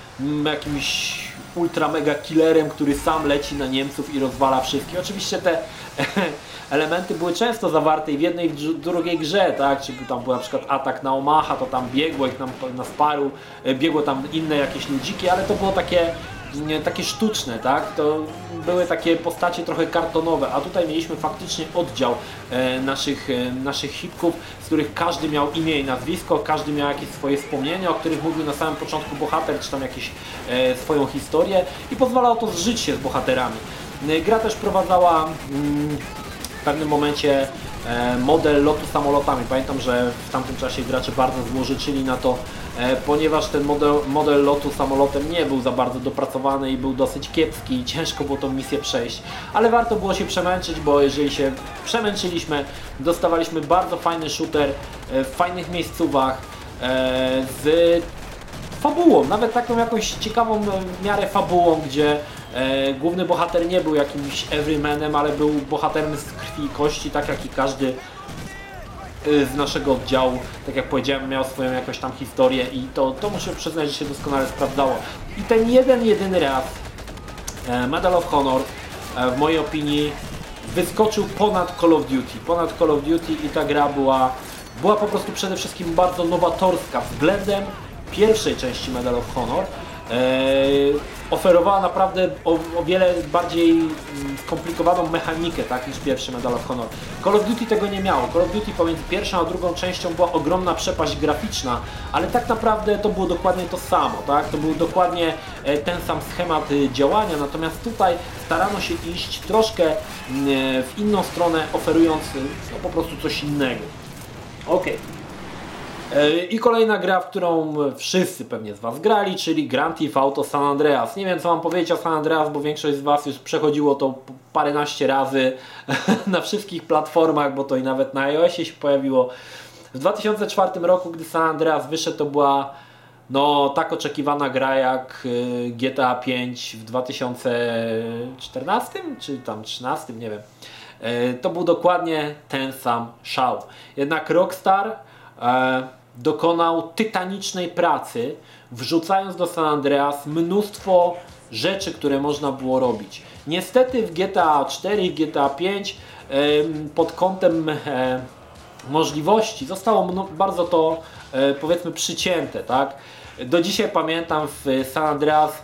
jakimś ultra mega killerem, który sam leci na Niemców i rozwala wszystkich. Oczywiście te elementy były często zawarte i w jednej i w drugiej grze, tak? Czyli tam był na przykład atak na Omaha, to tam biegło ich nam na sparu, e, biegło tam inne jakieś ludziki, ale to było takie takie sztuczne, tak? To były takie postacie trochę kartonowe, a tutaj mieliśmy faktycznie oddział e, naszych, e, naszych hipków, z których każdy miał imię i nazwisko, każdy miał jakieś swoje wspomnienia, o których mówił na samym początku bohater, czy tam jakieś e, swoją historię i pozwalało to zżyć się z bohaterami. E, gra też prowadzała mm, w pewnym momencie e, model lotu samolotami. Pamiętam, że w tamtym czasie gracze bardzo złożyczyli na to, ponieważ ten model, model lotu samolotem nie był za bardzo dopracowany i był dosyć kiepski i ciężko było tą misję przejść. Ale warto było się przemęczyć, bo jeżeli się przemęczyliśmy, dostawaliśmy bardzo fajny shooter w fajnych miejscówach z fabułą, nawet taką jakąś ciekawą miarę fabułą, gdzie E, główny bohater nie był jakimś everymanem, ale był bohaterem z krwi i kości, tak jak i każdy e, z naszego oddziału, tak jak powiedziałem, miał swoją jakąś tam historię i to, to muszę przyznać, że się doskonale sprawdzało. I ten jeden, jedyny raz e, Medal of Honor w mojej opinii wyskoczył ponad Call of Duty. Ponad Call of Duty i ta gra była, była po prostu przede wszystkim bardzo nowatorska względem pierwszej części Medal of Honor, oferowała naprawdę o, o, wiele bardziej mm, skomplikowaną mechanikę tak, niż pierwszy Medal of Honor. Call of Duty tego nie miało. Call of Duty pomiędzy pierwszą a drugą częścią była ogromna przepaść graficzna, ale tak naprawdę to było dokładnie to samo. Tak? To był dokładnie e, ten sam schemat e, działania, natomiast tutaj starano się iść troszkę mm, w inną stronę, oferując no, po prostu coś innego. Okej. Okay. I kolejna gra, w którą wszyscy pewnie z Was grali, czyli Grand Theft Auto San Andreas. Nie wiem co mam powiedzieć o San Andreas, bo większość z Was już przechodziło to paręnaście razy na wszystkich platformach, bo to i nawet na iOSie się pojawiło. W 2004 roku, gdy San Andreas wyszedł, to była no tak oczekiwana gra jak y, GTA 5 w 2014 czy tam 13, nie wiem. E, to był dokładnie ten sam szał. Jednak Rockstar e, dokonał tytanicznej pracy, wrzucając do San Andreas mnóstwo rzeczy, które można było robić. Niestety w GTA 4 i GTA 5 pod kątem e, możliwości zostało bardzo to e, powiedzmy przycięte. Tak? Do dzisiaj pamiętam w San Andreas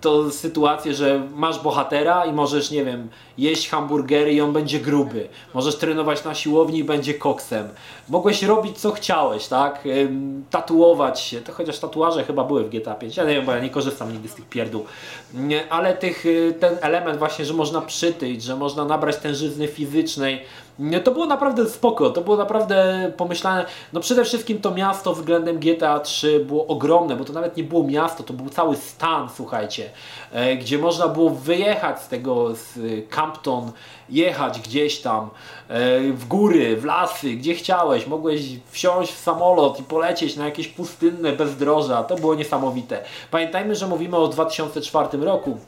to sytuację, że masz bohatera i możesz, nie wiem, jeść hamburgery i on będzie gruby. Możesz trenować na siłowni i będzie koksem. Mogłeś robić co chciałeś, tak? Tatuować się, to chociaż tatuaże chyba były w GTA 5. Ja nie wiem, bo ja nie korzystam nigdy z tych pierdół. Ale tych, y, ten element właśnie, że można przytyć, że można nabrać tężyzny fizycznej, to było naprawdę spoko, to było naprawdę pomyślane. No przede wszystkim to miasto względem GTA 3 było ogromne, bo to nawet nie było miasto, to był cały stan, słuchajcie, e, gdzie można było wyjechać z tego, z Campton, jechać gdzieś tam e, w góry, w lasy, gdzie chciałeś. Mogłeś wsiąść w samolot i polecieć na jakieś pustynne bezdroża. To było niesamowite. Pamiętajmy, że mówimy o 2004 roku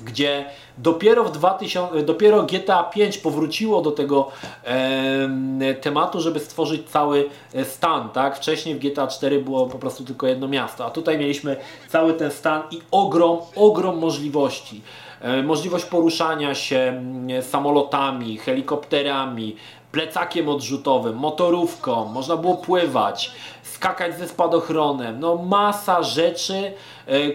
gdzie dopiero w 2000, dopiero GTA 5 powróciło do tego e, tematu, żeby stworzyć cały e, stan, tak? Wcześniej w GTA 4 było po prostu tylko jedno miasto, a tutaj mieliśmy cały ten stan i ogrom, ogrom możliwości. E, możliwość poruszania się mm, samolotami, helikopterami, plecakiem odrzutowym, motorówką, można było pływać, skakać ze spadochronem, no masa rzeczy,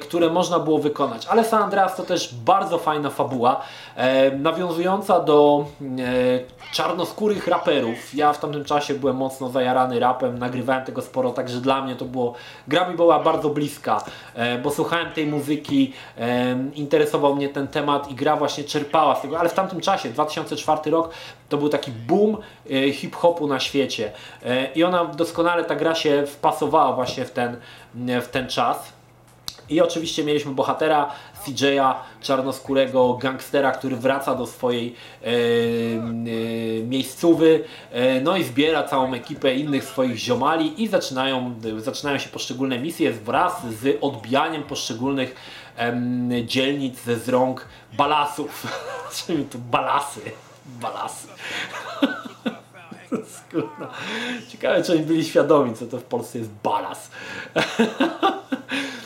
które można było wykonać. Ale San Andreas to też bardzo fajna fabuła, e, nawiązująca do e, czarnoskórych raperów. Ja w tamtym czasie byłem mocno zajarany rapem, nagrywałem tego sporo, także dla mnie to było, gra mi była bardzo bliska, bo słuchałem tej muzyki, interesował mnie ten temat i gra właśnie czerpała z tego, ale w tamtym czasie, 2004 rok, to był taki boom hip-hopu na świecie i ona doskonale, ta gra się wpasowała właśnie w ten, w ten czas. I oczywiście mieliśmy bohatera CJ'a, czarnoskórego gangstera, który wraca do swojej e, e, miejscówy, e, no i zbiera całą ekipę innych swoich ziomali i zaczynają, zaczynają się poszczególne misje wraz z odbijaniem poszczególnych dzielnic z rąk balasów. Czyli tu balasy. Balasy. Ciekawe, czy oni byli świadomi, co to w Polsce jest balas.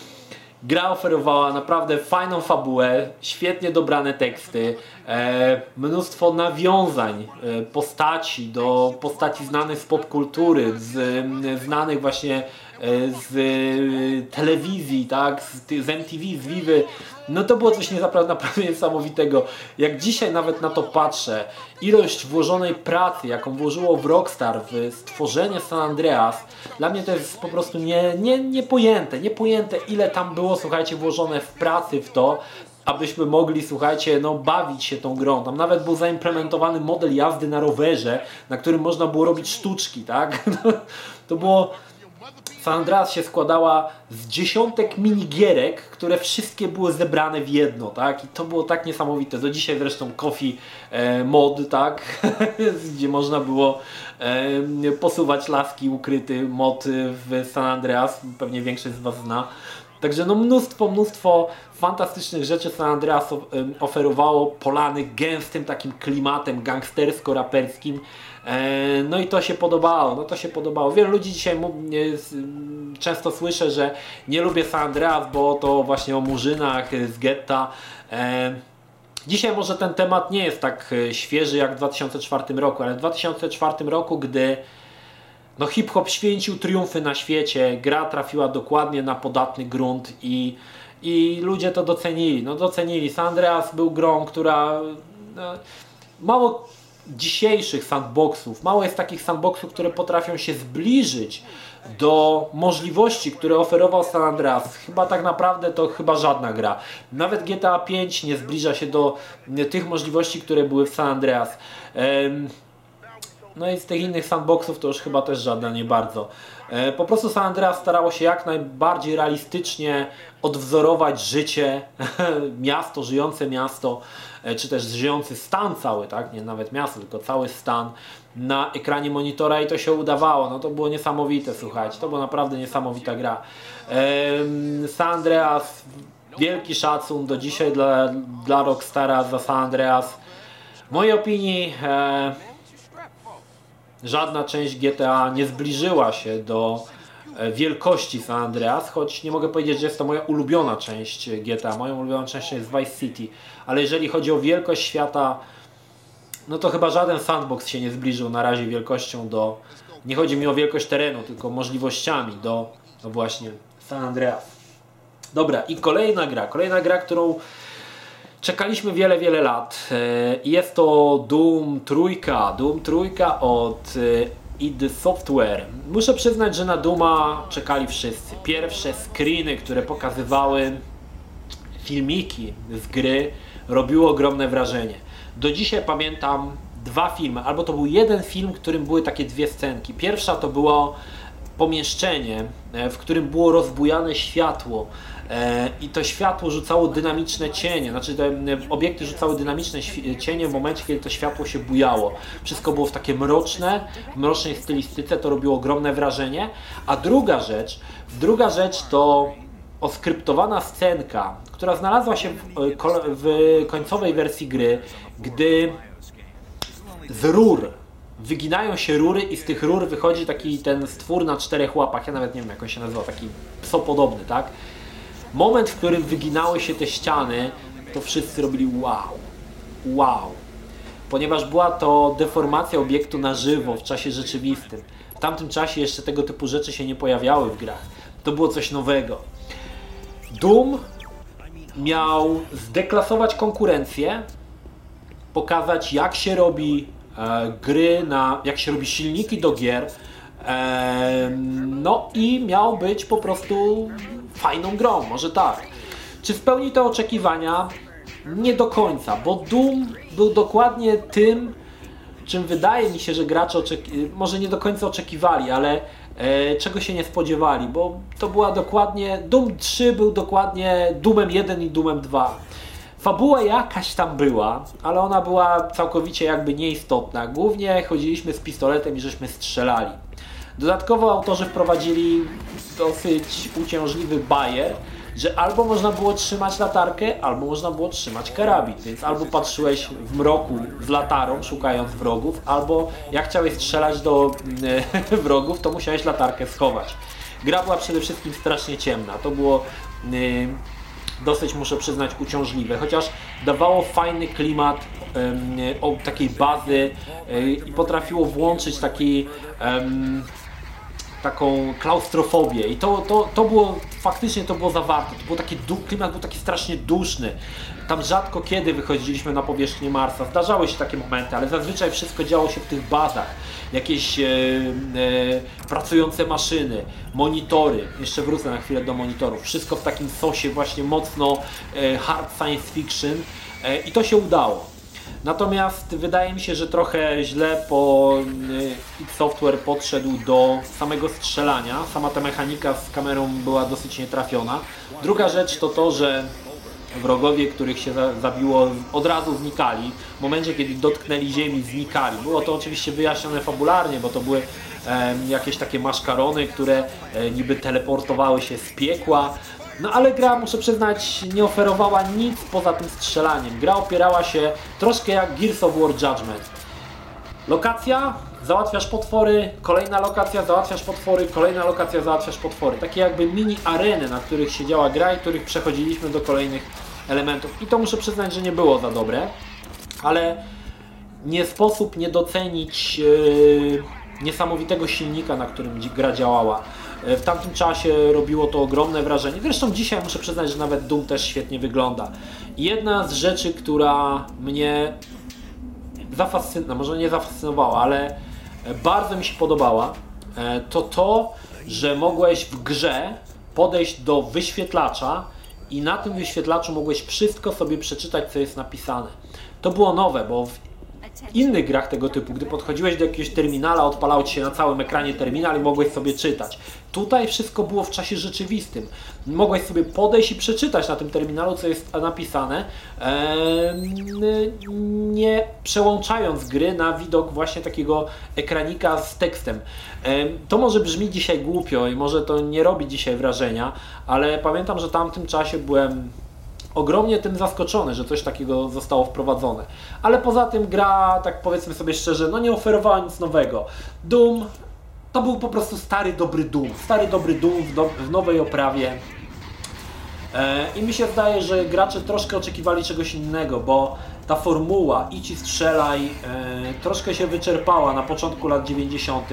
Gra oferowała naprawdę fajną fabułę, świetnie dobrane teksty, e, mnóstwo nawiązań e, postaci do postaci znanych z popkultury, z, znanych właśnie z e, telewizji, tak, z, z MTV, z Vivy, no to było coś naprawdę niesamowitego. Jak dzisiaj nawet na to patrzę, ilość włożonej pracy, jaką włożyło w Rockstar w stworzenie San Andreas, dla mnie to jest po prostu nie, nie, niepojęte, niepojęte ile tam było, słuchajcie, włożone w pracy w to, abyśmy mogli, słuchajcie, no bawić się tą grą. Tam nawet był zaimplementowany model jazdy na rowerze, na którym można było robić sztuczki, tak? To było San Andreas się składała z dziesiątek minigierek, które wszystkie były zebrane w jedno, tak? I to było tak niesamowite. Do dzisiaj zresztą Coffee e, mod, tak? Gdzie można było e, posuwać laski, ukryty mod w San Andreas. Pewnie większość z Was zna. Także no mnóstwo, mnóstwo fantastycznych rzeczy San Andreas oferowało polany gęstym takim klimatem gangstersko-raperskim. E, no i to się podobało, no to się podobało. Wielu ludzi dzisiaj często słyszę, że nie lubię San Andreas, bo to właśnie o murzynach z getta. E, dzisiaj może ten temat nie jest tak e, świeży jak w 2004 roku, ale w 2004 roku, gdy no hip-hop święcił triumfy na świecie, gra trafiła dokładnie na podatny grunt i I ludzie to docenili. No docenili. San Andreas był grą, która no, mało dzisiejszych sandboxów, mało jest takich sandboxów, które potrafią się zbliżyć do możliwości, które oferował San Andreas. Chyba tak naprawdę to chyba żadna gra. Nawet GTA 5 nie zbliża się do tych możliwości, które były w San Andreas. No i z tych innych sandboxów to już chyba też żadna nie bardzo. E, po prostu San Andreas starało się jak najbardziej realistycznie odwzorować życie, miasto, żyjące miasto, e, czy też żyjący stan cały, tak? Nie nawet miasto, tylko cały stan na ekranie monitora i to się udawało. No to było niesamowite, słuchajcie. To była naprawdę niesamowita gra. San Andreas, wielki szacun do dzisiaj dla, dla Rockstara za San Andreas. W mojej opinii e, żadna część GTA nie zbliżyła się do e, wielkości San Andreas, choć nie mogę powiedzieć, że jest to moja ulubiona część GTA. Moją ulubioną częścią jest Vice City, ale jeżeli chodzi o wielkość świata, no to chyba żaden sandbox się nie zbliżył na razie wielkością do. Nie chodzi mi o wielkość terenu, tylko możliwościami do, do właśnie San Andreas. Dobra, i kolejna gra. Kolejna gra, którą czekaliśmy wiele, wiele lat. E, jest to Doom Trójka. Doom Trójka od e, id Software. Muszę przyznać, że na Duma czekali wszyscy. Pierwsze screeny, które pokazywały filmiki z gry, robiło ogromne wrażenie. Do dzisiaj pamiętam dwa filmy, albo to był jeden film, w którym były takie dwie scenki. Pierwsza to było pomieszczenie, e, w którym było rozbujane światło i to światło rzucało dynamiczne cienie, znaczy te obiekty rzucały dynamiczne cienie w momencie, kiedy to światło się bujało. Wszystko było w takie mroczne, w mrocznej stylistyce, to robiło ogromne wrażenie. A druga rzecz, druga rzecz to oskryptowana scenka, która znalazła się w, e, w końcowej wersji gry, gdy z rur wyginają się rury i z tych rur wychodzi taki ten stwór na czterech łapach, ja nawet nie wiem jak on się nazywa, taki psopodobny, tak? Moment, w którym wyginały się te ściany, to wszyscy robili wow, wow. Ponieważ była to deformacja obiektu na żywo w czasie rzeczywistym. W tamtym czasie jeszcze tego typu rzeczy się nie pojawiały w grach. To było coś nowego. Doom miał zdeklasować konkurencję, pokazać jak się robi e, gry, na, jak się robi silniki do gier. E, no i miał być po prostu fajną grą, może tak. Czy spełni te oczekiwania? Nie do końca, bo Doom był dokładnie tym, czym wydaje mi się, że gracze może nie do końca oczekiwali, ale e, czego się nie spodziewali, bo to była dokładnie, Doom 3 był dokładnie Doomem 1 i Doomem 2. Fabuła jakaś tam była, ale ona była całkowicie jakby nieistotna. Głównie chodziliśmy z pistoletem i żeśmy strzelali. Dodatkowo autorzy wprowadzili dosyć uciążliwy bajer, że albo można było trzymać latarkę, albo można było trzymać karabin, więc albo patrzyłeś w mroku z latarą, szukając wrogów, albo jak chciałeś strzelać do e, wrogów, to musiałeś latarkę schować. Gra była przede wszystkim strasznie ciemna, to było e, dosyć, muszę przyznać, uciążliwe, chociaż dawało fajny klimat o takiej bazy e, i potrafiło włączyć taki taką klaustrofobię i to, to, to było, faktycznie to było zawarte, to było taki, klimat był taki strasznie duszny. Tam rzadko kiedy wychodziliśmy na powierzchnię Marsa, zdarzały się takie momenty, ale zazwyczaj wszystko działo się w tych bazach. Jakieś e, e, pracujące maszyny, monitory, jeszcze wrócę na chwilę do monitorów, wszystko w takim sosie właśnie mocno e, hard science fiction e, i to się udało. Natomiast wydaje mi się, że trochę źle po y, Software podszedł do samego strzelania. Sama ta mechanika z kamerą była dosyć nietrafiona. Druga rzecz to to, że wrogowie, których się zabiło, od razu znikali. W momencie, kiedy dotknęli ziemi, znikali. Było to oczywiście wyjaśnione fabularnie, bo to były jakieś takie maszkarony, które e, niby teleportowały się z piekła. No ale gra, muszę przyznać, nie oferowała nic poza tym strzelaniem. Gra opierała się troszkę jak Gears of War Judgment. Lokacja, załatwiasz potwory, kolejna lokacja, załatwiasz potwory, kolejna lokacja, załatwiasz potwory. Takie jakby mini areny, na których siedziała gra i których przechodziliśmy do kolejnych elementów. I to muszę przyznać, że nie było za dobre, ale nie sposób nie docenić yy, niesamowitego silnika, na którym gra działała. W tamtym czasie robiło to ogromne wrażenie. Zresztą dzisiaj muszę przyznać, że nawet Doom też świetnie wygląda. Jedna z rzeczy, która mnie zafascynowała, może nie zafascynowała, ale bardzo mi się podobała, e, to to, że mogłeś w grze podejść do wyświetlacza i na tym wyświetlaczu mogłeś wszystko sobie przeczytać, co jest napisane. To było nowe, bo w innych grach tego typu, gdy podchodziłeś do jakiegoś terminala, odpalał Ci się na całym ekranie terminal i mogłeś sobie czytać. Tutaj wszystko było w czasie rzeczywistym. Mogłeś sobie podejść i przeczytać na tym terminalu, co jest napisane, nie przełączając gry na widok właśnie takiego ekranika z tekstem. To może brzmi dzisiaj głupio i może to nie robi dzisiaj wrażenia, ale pamiętam, że tamtym czasie byłem ogromnie tym zaskoczony, że coś takiego zostało wprowadzone. Ale poza tym gra, tak powiedzmy sobie szczerze, no nie oferowała nic nowego. Doom to był po prostu stary dobry Doom. Stary dobry Doom w, do, w nowej oprawie. E, I mi się zdaje, że gracze troszkę oczekiwali czegoś innego, bo ta formuła i strzelaj e, troszkę się wyczerpała na początku lat 90.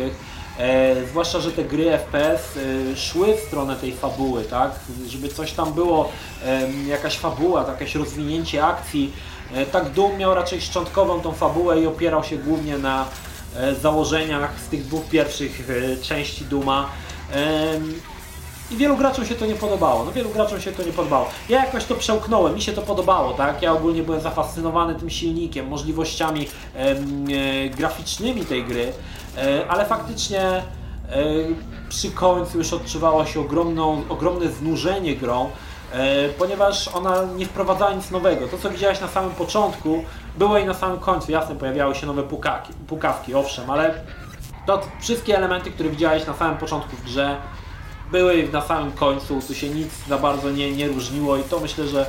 E, zwłaszcza, że te gry FPS szły w stronę tej fabuły, tak? Żeby coś tam było, jakaś fabuła, jakieś rozwinięcie akcji. Tak Doom miał raczej szczątkową tą fabułę i opierał się głównie na założeniach z tych dwóch pierwszych e, części Duma. I wielu graczom się to nie podobało. No wielu graczom się to nie podobało. Ja jakoś to przełknąłem, mi się to podobało, tak? Ja ogólnie byłem zafascynowany tym silnikiem, możliwościami e, graficznymi tej gry. E, ale faktycznie e, przy końcu już odczuwało się ogromną, ogromne znużenie grą, e, ponieważ ona nie wprowadzała nic nowego. To, co widziałeś na samym początku, było i na samym końcu. Jasne, pojawiały się nowe pukawki, pukawki owszem, ale to wszystkie elementy, które widziałeś na samym początku w grze, były na samym końcu. Tu się nic za bardzo nie, nie różniło i to myślę, że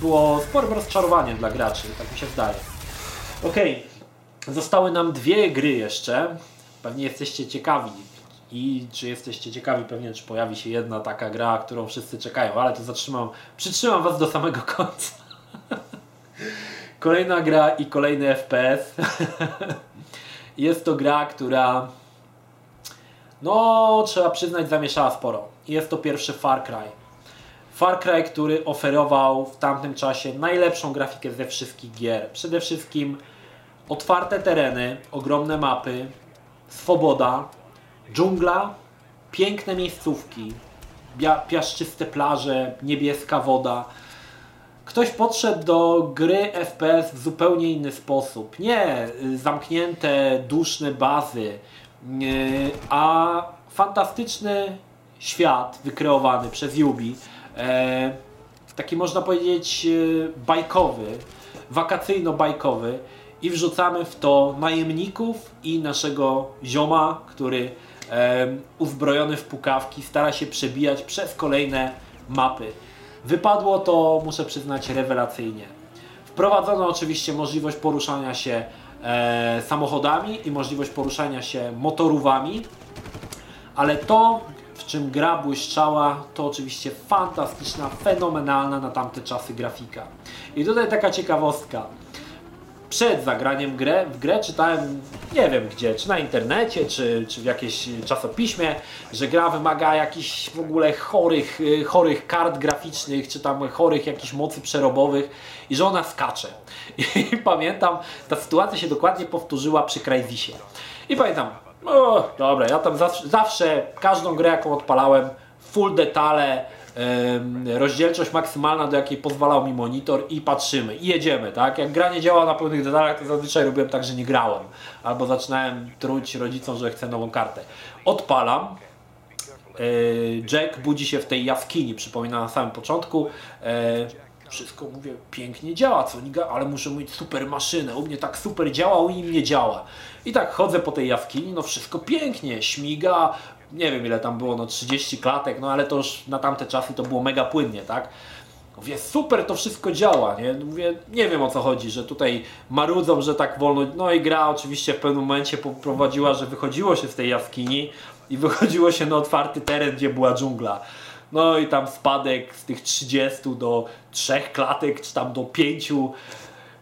było sporym rozczarowaniem dla graczy, tak mi się zdaje. Okej, okay. Zostały nam dwie gry jeszcze. Pewnie jesteście ciekawi. I czy jesteście ciekawi pewnie, czy pojawi się jedna taka gra, którą wszyscy czekają, ale to zatrzymam, przytrzymam Was do samego końca. Kolejna gra i kolejny FPS. Jest to gra, która no, trzeba przyznać, zamieszała sporo. Jest to pierwszy Far Cry. Far Cry, który oferował w tamtym czasie najlepszą grafikę ze wszystkich gier. Przede wszystkim otwarte tereny, ogromne mapy, swoboda, dżungla, piękne miejscówki, piaszczyste plaże, niebieska woda. Ktoś podszedł do gry FPS w zupełnie inny sposób. Nie zamknięte, duszne bazy, a fantastyczny świat wykreowany przez Yubi. E, taki można powiedzieć e, bajkowy, wakacyjno-bajkowy i wrzucamy w to najemników i naszego zioma, który e, uzbrojony w pukawki stara się przebijać przez kolejne mapy. Wypadło to, muszę przyznać, rewelacyjnie. Wprowadzono oczywiście możliwość poruszania się e, samochodami i możliwość poruszania się motorówami, ale to, w czym gra błyszczała, to oczywiście fantastyczna, fenomenalna na tamte czasy grafika. I tutaj taka ciekawostka przed zagraniem grę, w grę czytałem, nie wiem gdzie, czy na internecie, czy, czy w jakimś czasopiśmie, że gra wymaga jakichś w ogóle chorych, y, chorych kart graficznych, czy tam chorych jakichś mocy przerobowych i że ona skacze. I pamiętam, ta sytuacja się dokładnie powtórzyła przy Crysisie. I pamiętam, o, dobra, ja tam zawsze, zawsze każdą grę jaką odpalałem, full detale, rozdzielczość maksymalna, do jakiej pozwalał mi monitor i patrzymy i jedziemy, tak? Jak gra nie działa na pełnych detalach, to zazwyczaj robiłem tak, że nie grałem. Albo zaczynałem truć rodzicom, że chcę nową kartę. Odpalam, e, Jack budzi się w tej jaskini, przypomina na samym początku. E, wszystko mówię, pięknie działa, co ale muszę mieć super maszynę. U mnie tak super działa, u nim nie działa. I tak chodzę po tej jaskini, no wszystko pięknie, śmiga, nie wiem ile tam było, no 30 klatek, no ale to już na tamte czasy to było mega płynnie, tak? Mówię, super, to wszystko działa, nie? Mówię, nie wiem o co chodzi, że tutaj marudzą, że tak wolno, no i gra oczywiście w pewnym momencie poprowadziła, że wychodziło się z tej jaskini i wychodziło się na otwarty teren, gdzie była dżungla. No i tam spadek z tych 30 do 3 klatek, czy tam do 5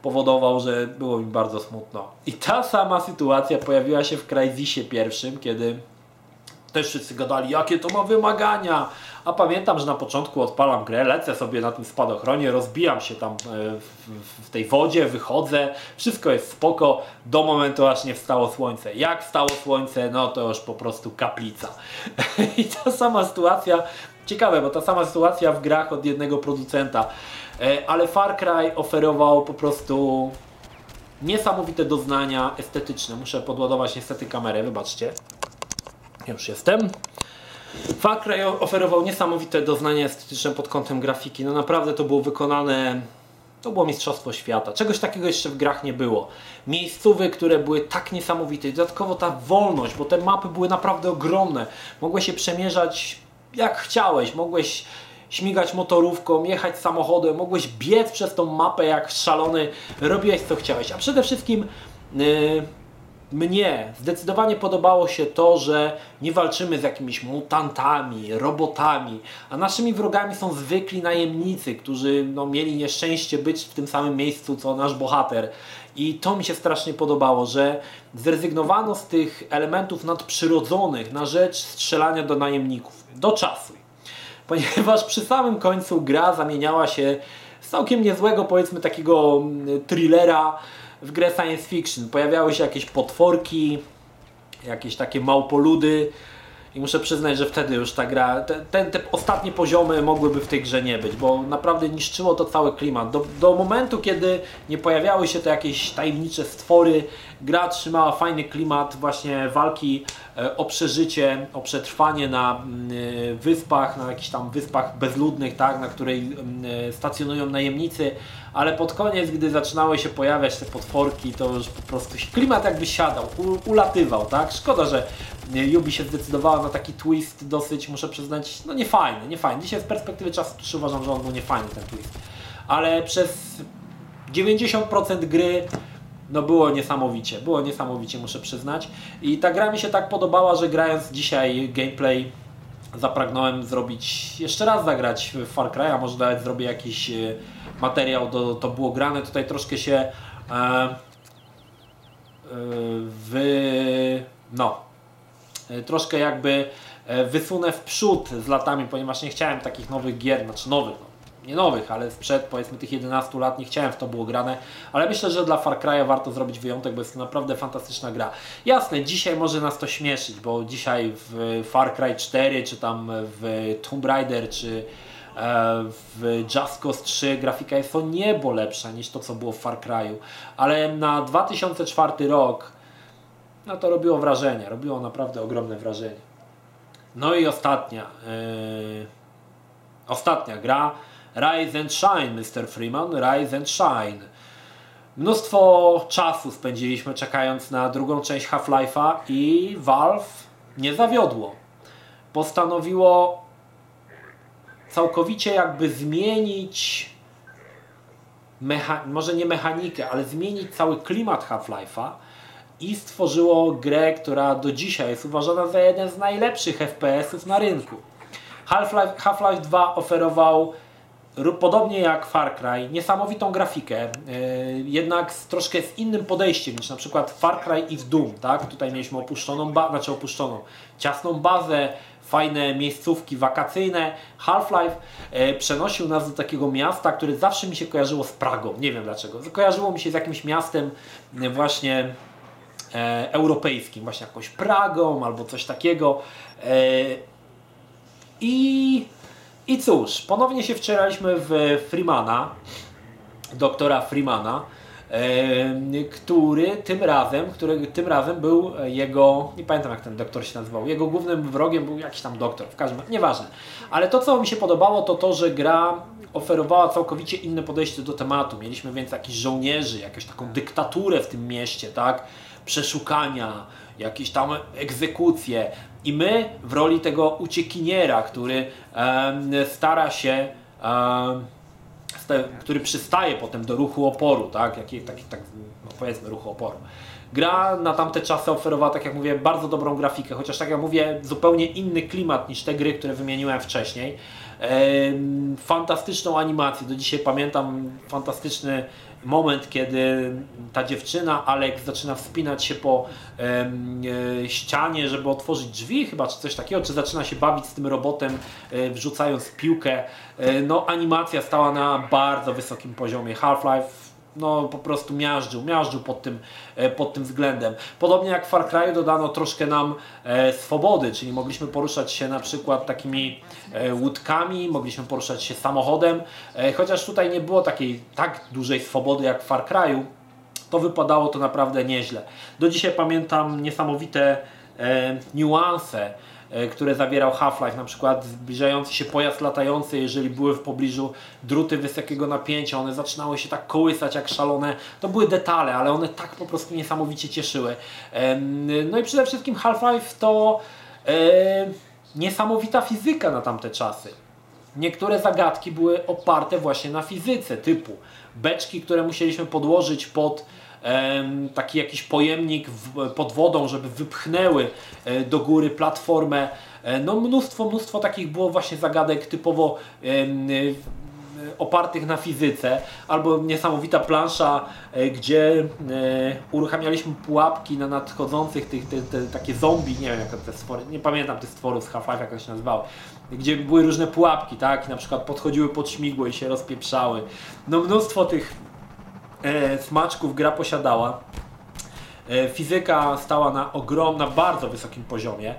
powodował, że było mi bardzo smutno. I ta sama sytuacja pojawiła się w Crysisie pierwszym, kiedy też wszyscy gadali, jakie to ma wymagania. A pamiętam, że na początku odpalam grę, lecę sobie na tym spadochronie, rozbijam się tam e, w, tej wodzie, wychodzę, wszystko jest spoko, do momentu aż nie wstało słońce. Jak wstało słońce, no to już po prostu kaplica. I ta sama sytuacja, ciekawe, bo ta sama sytuacja w grach od jednego producenta. E, ale Far Cry oferował po prostu niesamowite doznania estetyczne. Muszę podładować niestety kamerę, wybaczcie. Już jestem. Far Cry oferował niesamowite doznania estetyczne pod kątem grafiki. No naprawdę to było wykonane to było mistrzostwo świata. Czegoś takiego jeszcze w grach nie było. Miejscówy, które były tak niesamowite. Dodatkowo ta wolność, bo te mapy były naprawdę ogromne. Mogłeś się przemierzać jak chciałeś. Mogłeś śmigać motorówką, jechać samochodem, mogłeś biec przez tą mapę jak szalony, robiłeś co chciałeś. A przede wszystkim yy, mnie zdecydowanie podobało się to, że nie walczymy z jakimiś mutantami, robotami, a naszymi wrogami są zwykli najemnicy, którzy no, mieli nieszczęście być w tym samym miejscu co nasz bohater. I to mi się strasznie podobało, że zrezygnowano z tych elementów nadprzyrodzonych na rzecz strzelania do najemników. Do czasu ponieważ przy samym końcu gra zamieniała się z całkiem niezłego, powiedzmy takiego mm, thrillera w grę science fiction. Pojawiały się jakieś potworki, jakieś takie małpoludy, i muszę przyznać, że wtedy już ta gra, te, te, te, ostatnie poziomy mogłyby w tej grze nie być, bo naprawdę niszczyło to cały klimat. Do, do momentu, kiedy nie pojawiały się te jakieś tajemnicze stwory, gra trzymała fajny klimat właśnie walki e, o przeżycie, o przetrwanie na mm, e, wyspach, na jakichś tam wyspach bezludnych, tak, na której mm, e, stacjonują najemnicy, ale pod koniec, gdy zaczynały się pojawiać te potworki, to już po prostu klimat jakby siadał, ulatywał, tak? Szkoda, że Yubi się zdecydowała na taki twist dosyć, muszę przyznać, no niefajny, niefajny. Dzisiaj z perspektywy czasu też uważam, że on był niefajny ten twist. Ale przez 90% gry no było niesamowicie, było niesamowicie muszę przyznać. I ta gra mi się tak podobała, że grając dzisiaj gameplay zapragnąłem zrobić, jeszcze raz zagrać w Far Cry, a może nawet zrobię jakiś e, materiał, do, to było grane. Tutaj troszkę się e, e, wy, no, e, troszkę jakby wysunę w przód z latami, ponieważ nie chciałem takich nowych gier, znaczy nowych, no, nie nowych, ale sprzed powiedzmy tych 11 lat nie chciałem w to było grane, ale myślę, że dla Far Cry'a warto zrobić wyjątek, bo jest to naprawdę fantastyczna gra. Jasne, dzisiaj może nas to śmieszyć, bo dzisiaj w Far Cry 4, czy tam w Tomb Raider, czy e, w Just Cause 3 grafika jest o niebo lepsza niż to, co było w Far Cry'u, ale na 2004 rok no to robiło wrażenie, robiło naprawdę ogromne wrażenie. No i ostatnia, yy, ostatnia gra, Rise and Shine, Mr. Freeman, Rise and Shine. Mnóstwo czasu spędziliśmy czekając na drugą część Half-Life'a i Valve nie zawiodło. Postanowiło całkowicie jakby zmienić może nie mechanikę, ale zmienić cały klimat Half-Life'a i stworzyło grę, która do dzisiaj jest uważana za jeden z najlepszych FPS-ów na rynku. Half-Life Half 2 oferował podobnie jak Far Cry, niesamowitą grafikę, e, jednak z troszkę z innym podejściem niż na przykład Far Cry i w Doom, tak? Tutaj mieliśmy opuszczoną, ba znaczy opuszczoną, ciasną bazę, fajne miejscówki wakacyjne. Half-Life e, przenosił nas do takiego miasta, które zawsze mi się kojarzyło z Pragą, nie wiem dlaczego. Kojarzyło mi się z jakimś miastem e, właśnie europejskim, właśnie jakąś Pragą albo coś takiego. I i cóż, ponownie się wczoraliśmy w Freemana, doktora Freemana, który tym razem, który tym razem był jego, nie pamiętam jak ten doktor się nazywał, jego głównym wrogiem był jakiś tam doktor, w każdym razie, nieważne. Ale to co mi się podobało to to, że gra oferowała całkowicie inne podejście do tematu. Mieliśmy więc jakichś żołnierzy, jakąś taką dyktaturę w tym mieście, tak? Przeszukania, jakieś tam egzekucje. I my w roli tego uciekiniera, który stara się, który przystaje potem do ruchu oporu, tak, Jaki, taki, tak no powiedzmy ruchu oporu. Gra na tamte czasy oferowała, tak jak mówię, bardzo dobrą grafikę, chociaż tak jak mówię, zupełnie inny klimat niż te gry, które wymieniłem wcześniej. Fantastyczną animację, do dzisiaj pamiętam fantastyczny moment, kiedy ta dziewczyna, Alex, zaczyna wspinać się po e, ścianie, żeby otworzyć drzwi, chyba czy coś takiego, czy zaczyna się bawić z tym robotem, e, wrzucając piłkę. E, no, animacja stała na bardzo wysokim poziomie. Half-Life no po prostu miażdżył, miażdżył pod tym, e, pod tym względem. Podobnie jak w Far Cry dodano troszkę nam e, swobody, czyli mogliśmy poruszać się na przykład takimi e, łódkami, mogliśmy poruszać się samochodem, chociaż tutaj nie było takiej tak dużej swobody jak w Far Cry'u, to wypadało to naprawdę nieźle. Do dzisiaj pamiętam niesamowite e, niuanse które zawierał Half-Life, na przykład zbliżający się pojazd latający, jeżeli były w pobliżu druty wysokiego napięcia, one zaczynały się tak kołysać jak szalone. To były detale, ale one tak po prostu niesamowicie cieszyły. No i przede wszystkim Half-Life to e, niesamowita fizyka na tamte czasy. Niektóre zagadki były oparte właśnie na fizyce, typu beczki, które musieliśmy podłożyć pod taki jakiś pojemnik pod wodą, żeby wypchnęły e, do góry platformę. E, no mnóstwo, mnóstwo takich było właśnie zagadek typowo e, opartych na fizyce, albo niesamowita plansza, gdzie uruchamialiśmy pułapki na nadchodzących tych, te, te, takie zombie, nie wiem jak te stwory, nie pamiętam tych stworów z Half-Life jak się nazywały, gdzie były różne pułapki, tak, na przykład podchodziły pod śmigło i się rozpieprzały. No mnóstwo tych smaczków gra posiadała. E, fizyka stała na ogromna, bardzo wysokim poziomie.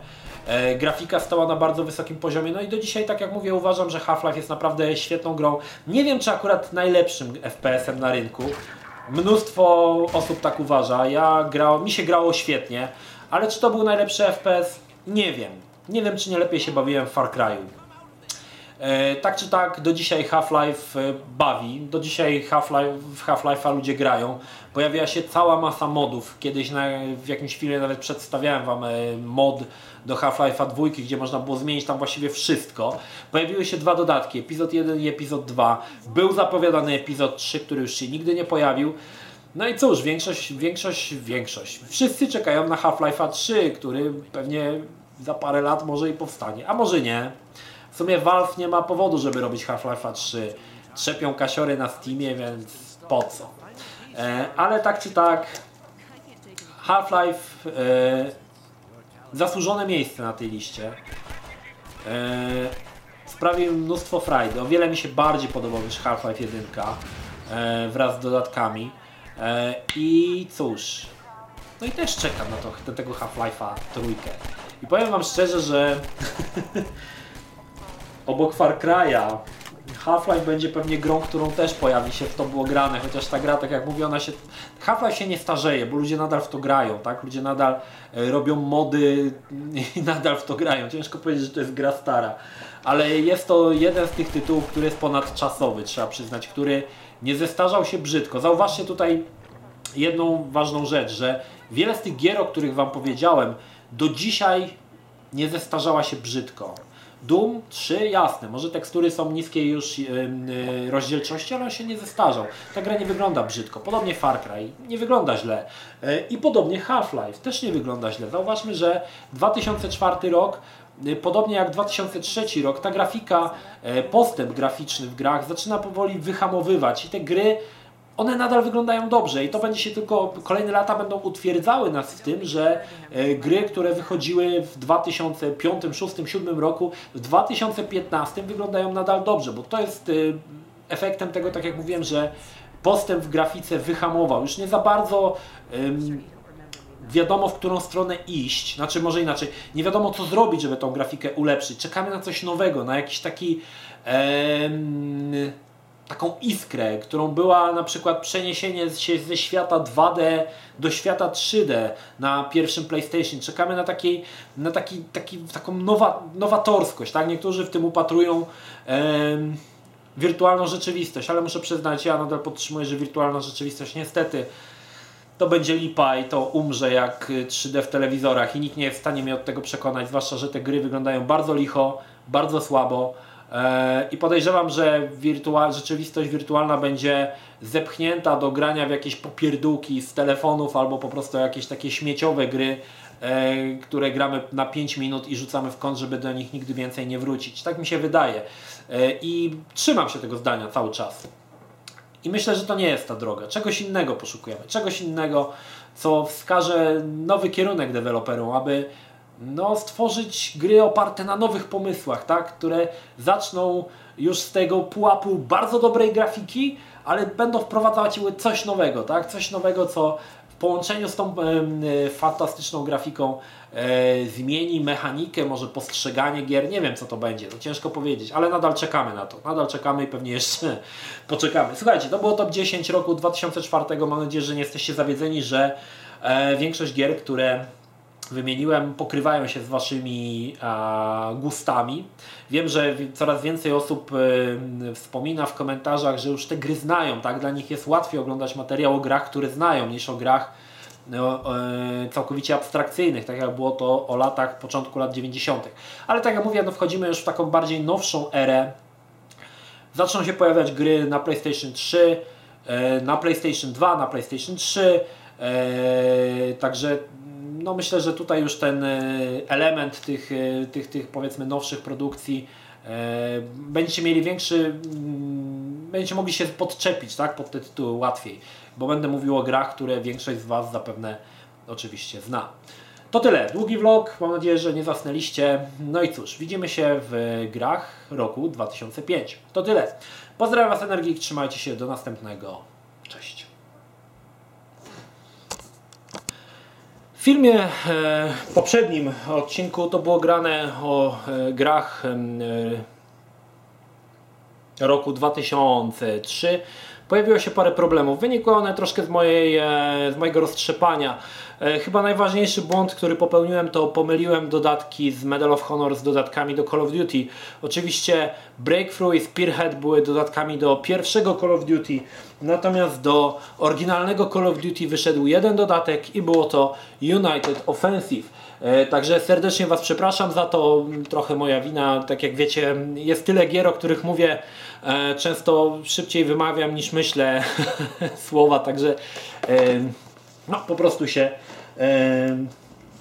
E, grafika stała na bardzo wysokim poziomie. No i do dzisiaj, tak jak mówię, uważam, że Half-Life jest naprawdę świetną grą. Nie wiem, czy akurat najlepszym FPS-em na rynku. Mnóstwo osób tak uważa. Ja grał, mi się grało świetnie, ale czy to był najlepszy FPS? Nie wiem. Nie wiem, czy nie lepiej się bawiłem w Far Cry'u. E, tak czy tak, do dzisiaj Half-Life e, bawi, do dzisiaj Half-Life, w Half-Life'a ludzie grają. Pojawiła się cała masa modów. Kiedyś na, w jakimś filmie nawet przedstawiałem Wam e, mod do Half-Life'a 2, gdzie można było zmienić tam właściwie wszystko. Pojawiły się dwa dodatki, epizod 1 i epizod 2. Był zapowiadany epizod 3, który już się nigdy nie pojawił. No i cóż, większość, większość, większość. Wszyscy czekają na Half-Life'a 3, który pewnie za parę lat może i powstanie, a może nie. W sumie Valve nie ma powodu, żeby robić Half-Life 3. Trzepią kasiory na Steamie, więc po co? E, ale tak czy tak, Half-Life e, zasłużone miejsce na tej liście. E, sprawił mnóstwo frajdy. O wiele mi się bardziej podobał niż Half-Life 1 e, wraz z dodatkami. E, I cóż, no i też czekam na, to, na tego Half-Life'a trójkę. I powiem Wam szczerze, że obok Far Cry'a Half-Life będzie pewnie grą, którą też pojawi się w to było grane, chociaż ta gra, tak jak mówię, ona się... Half-Life się nie starzeje, bo ludzie nadal w to grają, tak? Ludzie nadal e, robią mody i nadal w to grają. Ciężko powiedzieć, że to jest gra stara. Ale jest to jeden z tych tytułów, który jest ponadczasowy, trzeba przyznać, który nie zestarzał się brzydko. Zauważcie tutaj jedną ważną rzecz, że wiele z tych gier, o których Wam powiedziałem, do dzisiaj nie zestarzała się brzydko. Doom 3, jasne, może tekstury są niskiej już yy, rozdzielczości, ale on się nie zestarzał. Ta gra nie wygląda brzydko. Podobnie Far Cry nie wygląda źle. Yy, I podobnie Half-Life też nie wygląda źle. Zauważmy, że 2004 rok Podobnie jak 2003 rok, ta grafika, postęp graficzny w grach zaczyna powoli wyhamowywać i te gry one nadal wyglądają dobrze i to będzie się tylko, kolejne lata będą utwierdzały nas w tym, że e, gry, które wychodziły w 2005, 2006, 2007 roku, w 2015 wyglądają nadal dobrze, bo to jest e, efektem tego, tak jak mówiłem, że postęp w grafice wyhamował. Już nie za bardzo wiadomo, w którą stronę iść, znaczy może inaczej, nie wiadomo co zrobić, żeby tą grafikę ulepszyć. Czekamy na coś nowego, na jakiś taki taką iskrę, którą była na przykład przeniesienie się ze świata 2D do świata 3D na pierwszym PlayStation. Czekamy na, takiej, na taki, taki, taką nowa, nowatorskość. Tak? Niektórzy w tym upatrują wirtualną rzeczywistość, ale muszę przyznać, ja nadal podtrzymuję, że wirtualna rzeczywistość niestety to będzie lipa i to umrze jak 3D w telewizorach i nikt nie jest w stanie mnie od tego przekonać, zwłaszcza, że te gry wyglądają bardzo licho, bardzo słabo. E, I podejrzewam, że rzeczywistość wirtualna będzie zepchnięta do grania w jakieś popierdółki z telefonów albo po prostu jakieś takie śmieciowe gry, e, które gramy na 5 minut i rzucamy w kąt, żeby do nich nigdy więcej nie wrócić. Tak mi się wydaje. E, I trzymam się tego zdania cały czas. I myślę, że to nie jest ta droga. Czegoś innego poszukujemy. Czegoś innego, co wskaże nowy kierunek deweloperom, aby no, stworzyć gry oparte na nowych pomysłach, tak? które zaczną już z tego pułapu bardzo dobrej grafiki, ale będą wprowadzać coś nowego, tak? coś nowego, co w połączeniu z tą e, fantastyczną grafiką e, zmieni mechanikę, może postrzeganie gier, nie wiem co to będzie, to ciężko powiedzieć, ale nadal czekamy na to, nadal czekamy i pewnie jeszcze poczekamy. Słuchajcie, to było top 10 roku 2004, mam nadzieję, że nie jesteście zawiedzeni, że e, większość gier, które wymieniłem, pokrywają się z Waszymi gustami. Wiem, że coraz więcej osób y, wspomina w komentarzach, że już te gry znają, tak? Dla nich jest łatwiej oglądać materiał o grach, które znają, niż o grach no, y, całkowicie abstrakcyjnych, tak jak było to o latach, początku lat 90. Ale tak jak mówię, no wchodzimy już w taką bardziej nowszą erę. Zaczną się pojawiać gry na PlayStation 3, y, na PlayStation 2, na PlayStation 3, Także no myślę, że tutaj już ten e, element tych, e, tych, tych powiedzmy nowszych produkcji e, będziecie mieli większy, mm, będziecie mogli się podczepić tak, pod te tytuły łatwiej, bo będę mówił o grach, które większość z Was zapewne oczywiście zna. To tyle. Długi vlog. Mam nadzieję, że nie zasnęliście. No i cóż, widzimy się w grach roku 2005. To tyle. Pozdrawiam Was Energii. Trzymajcie się. Do następnego. Filmie e, poprzednim odcinku to było grane o e, grach e, roku 2003 pojawiło się parę problemów. Wynikły one troszkę z, mojej, z mojego roztrzepania. Chyba najważniejszy błąd, który popełniłem, to pomyliłem dodatki z Medal of Honor z dodatkami do Call of Duty. Oczywiście Breakthrough i Spearhead były dodatkami do pierwszego Call of Duty, natomiast do oryginalnego Call of Duty wyszedł jeden dodatek i było to United Offensive. E, także serdecznie Was przepraszam za to, trochę moja wina. Tak jak wiecie, jest tyle gier, o których mówię, e, często szybciej wymawiam niż myślę słowa, także e, no, po prostu się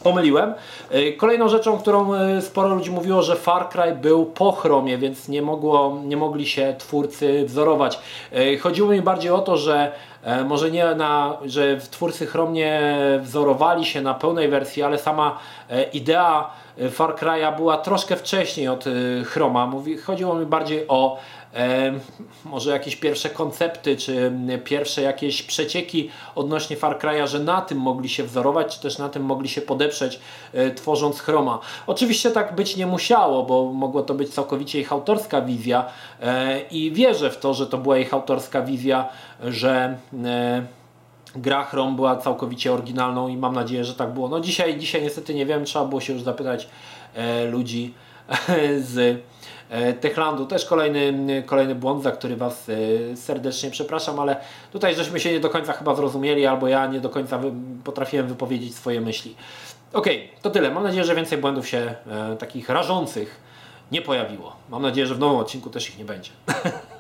pomyliłem. E, kolejną rzeczą, którą e, sporo ludzi mówiło, że Far Cry był po chromie, więc nie, mogło, nie mogli się twórcy wzorować. E, chodziło mi bardziej o to, że może nie na, że twórcy Chrome nie wzorowali się na pełnej wersji, ale sama idea Far Cry'a była troszkę wcześniej od Chroma. chodziło mi bardziej o może jakieś pierwsze koncepty, czy pierwsze jakieś przecieki odnośnie Far Cry'a, że na tym mogli się wzorować, czy też na tym mogli się podeprzeć, e, tworząc Chroma. Oczywiście tak być nie musiało, bo mogło to być całkowicie ich autorska wizja e, i wierzę w to, że to była ich autorska wizja, że e, gra Chrome była całkowicie oryginalną i mam nadzieję, że tak było. No dzisiaj, dzisiaj niestety nie wiem, trzeba było się już zapytać ludzi z Techlandu też kolejny, kolejny błąd, za który Was e, serdecznie przepraszam, ale tutaj żeśmy się nie do końca chyba zrozumieli, albo ja nie do końca potrafiłem wypowiedzieć swoje myśli. Ok, to tyle. Mam nadzieję, że więcej błędów się e, takich rażących nie pojawiło. Mam nadzieję, że w nowym odcinku też ich nie będzie.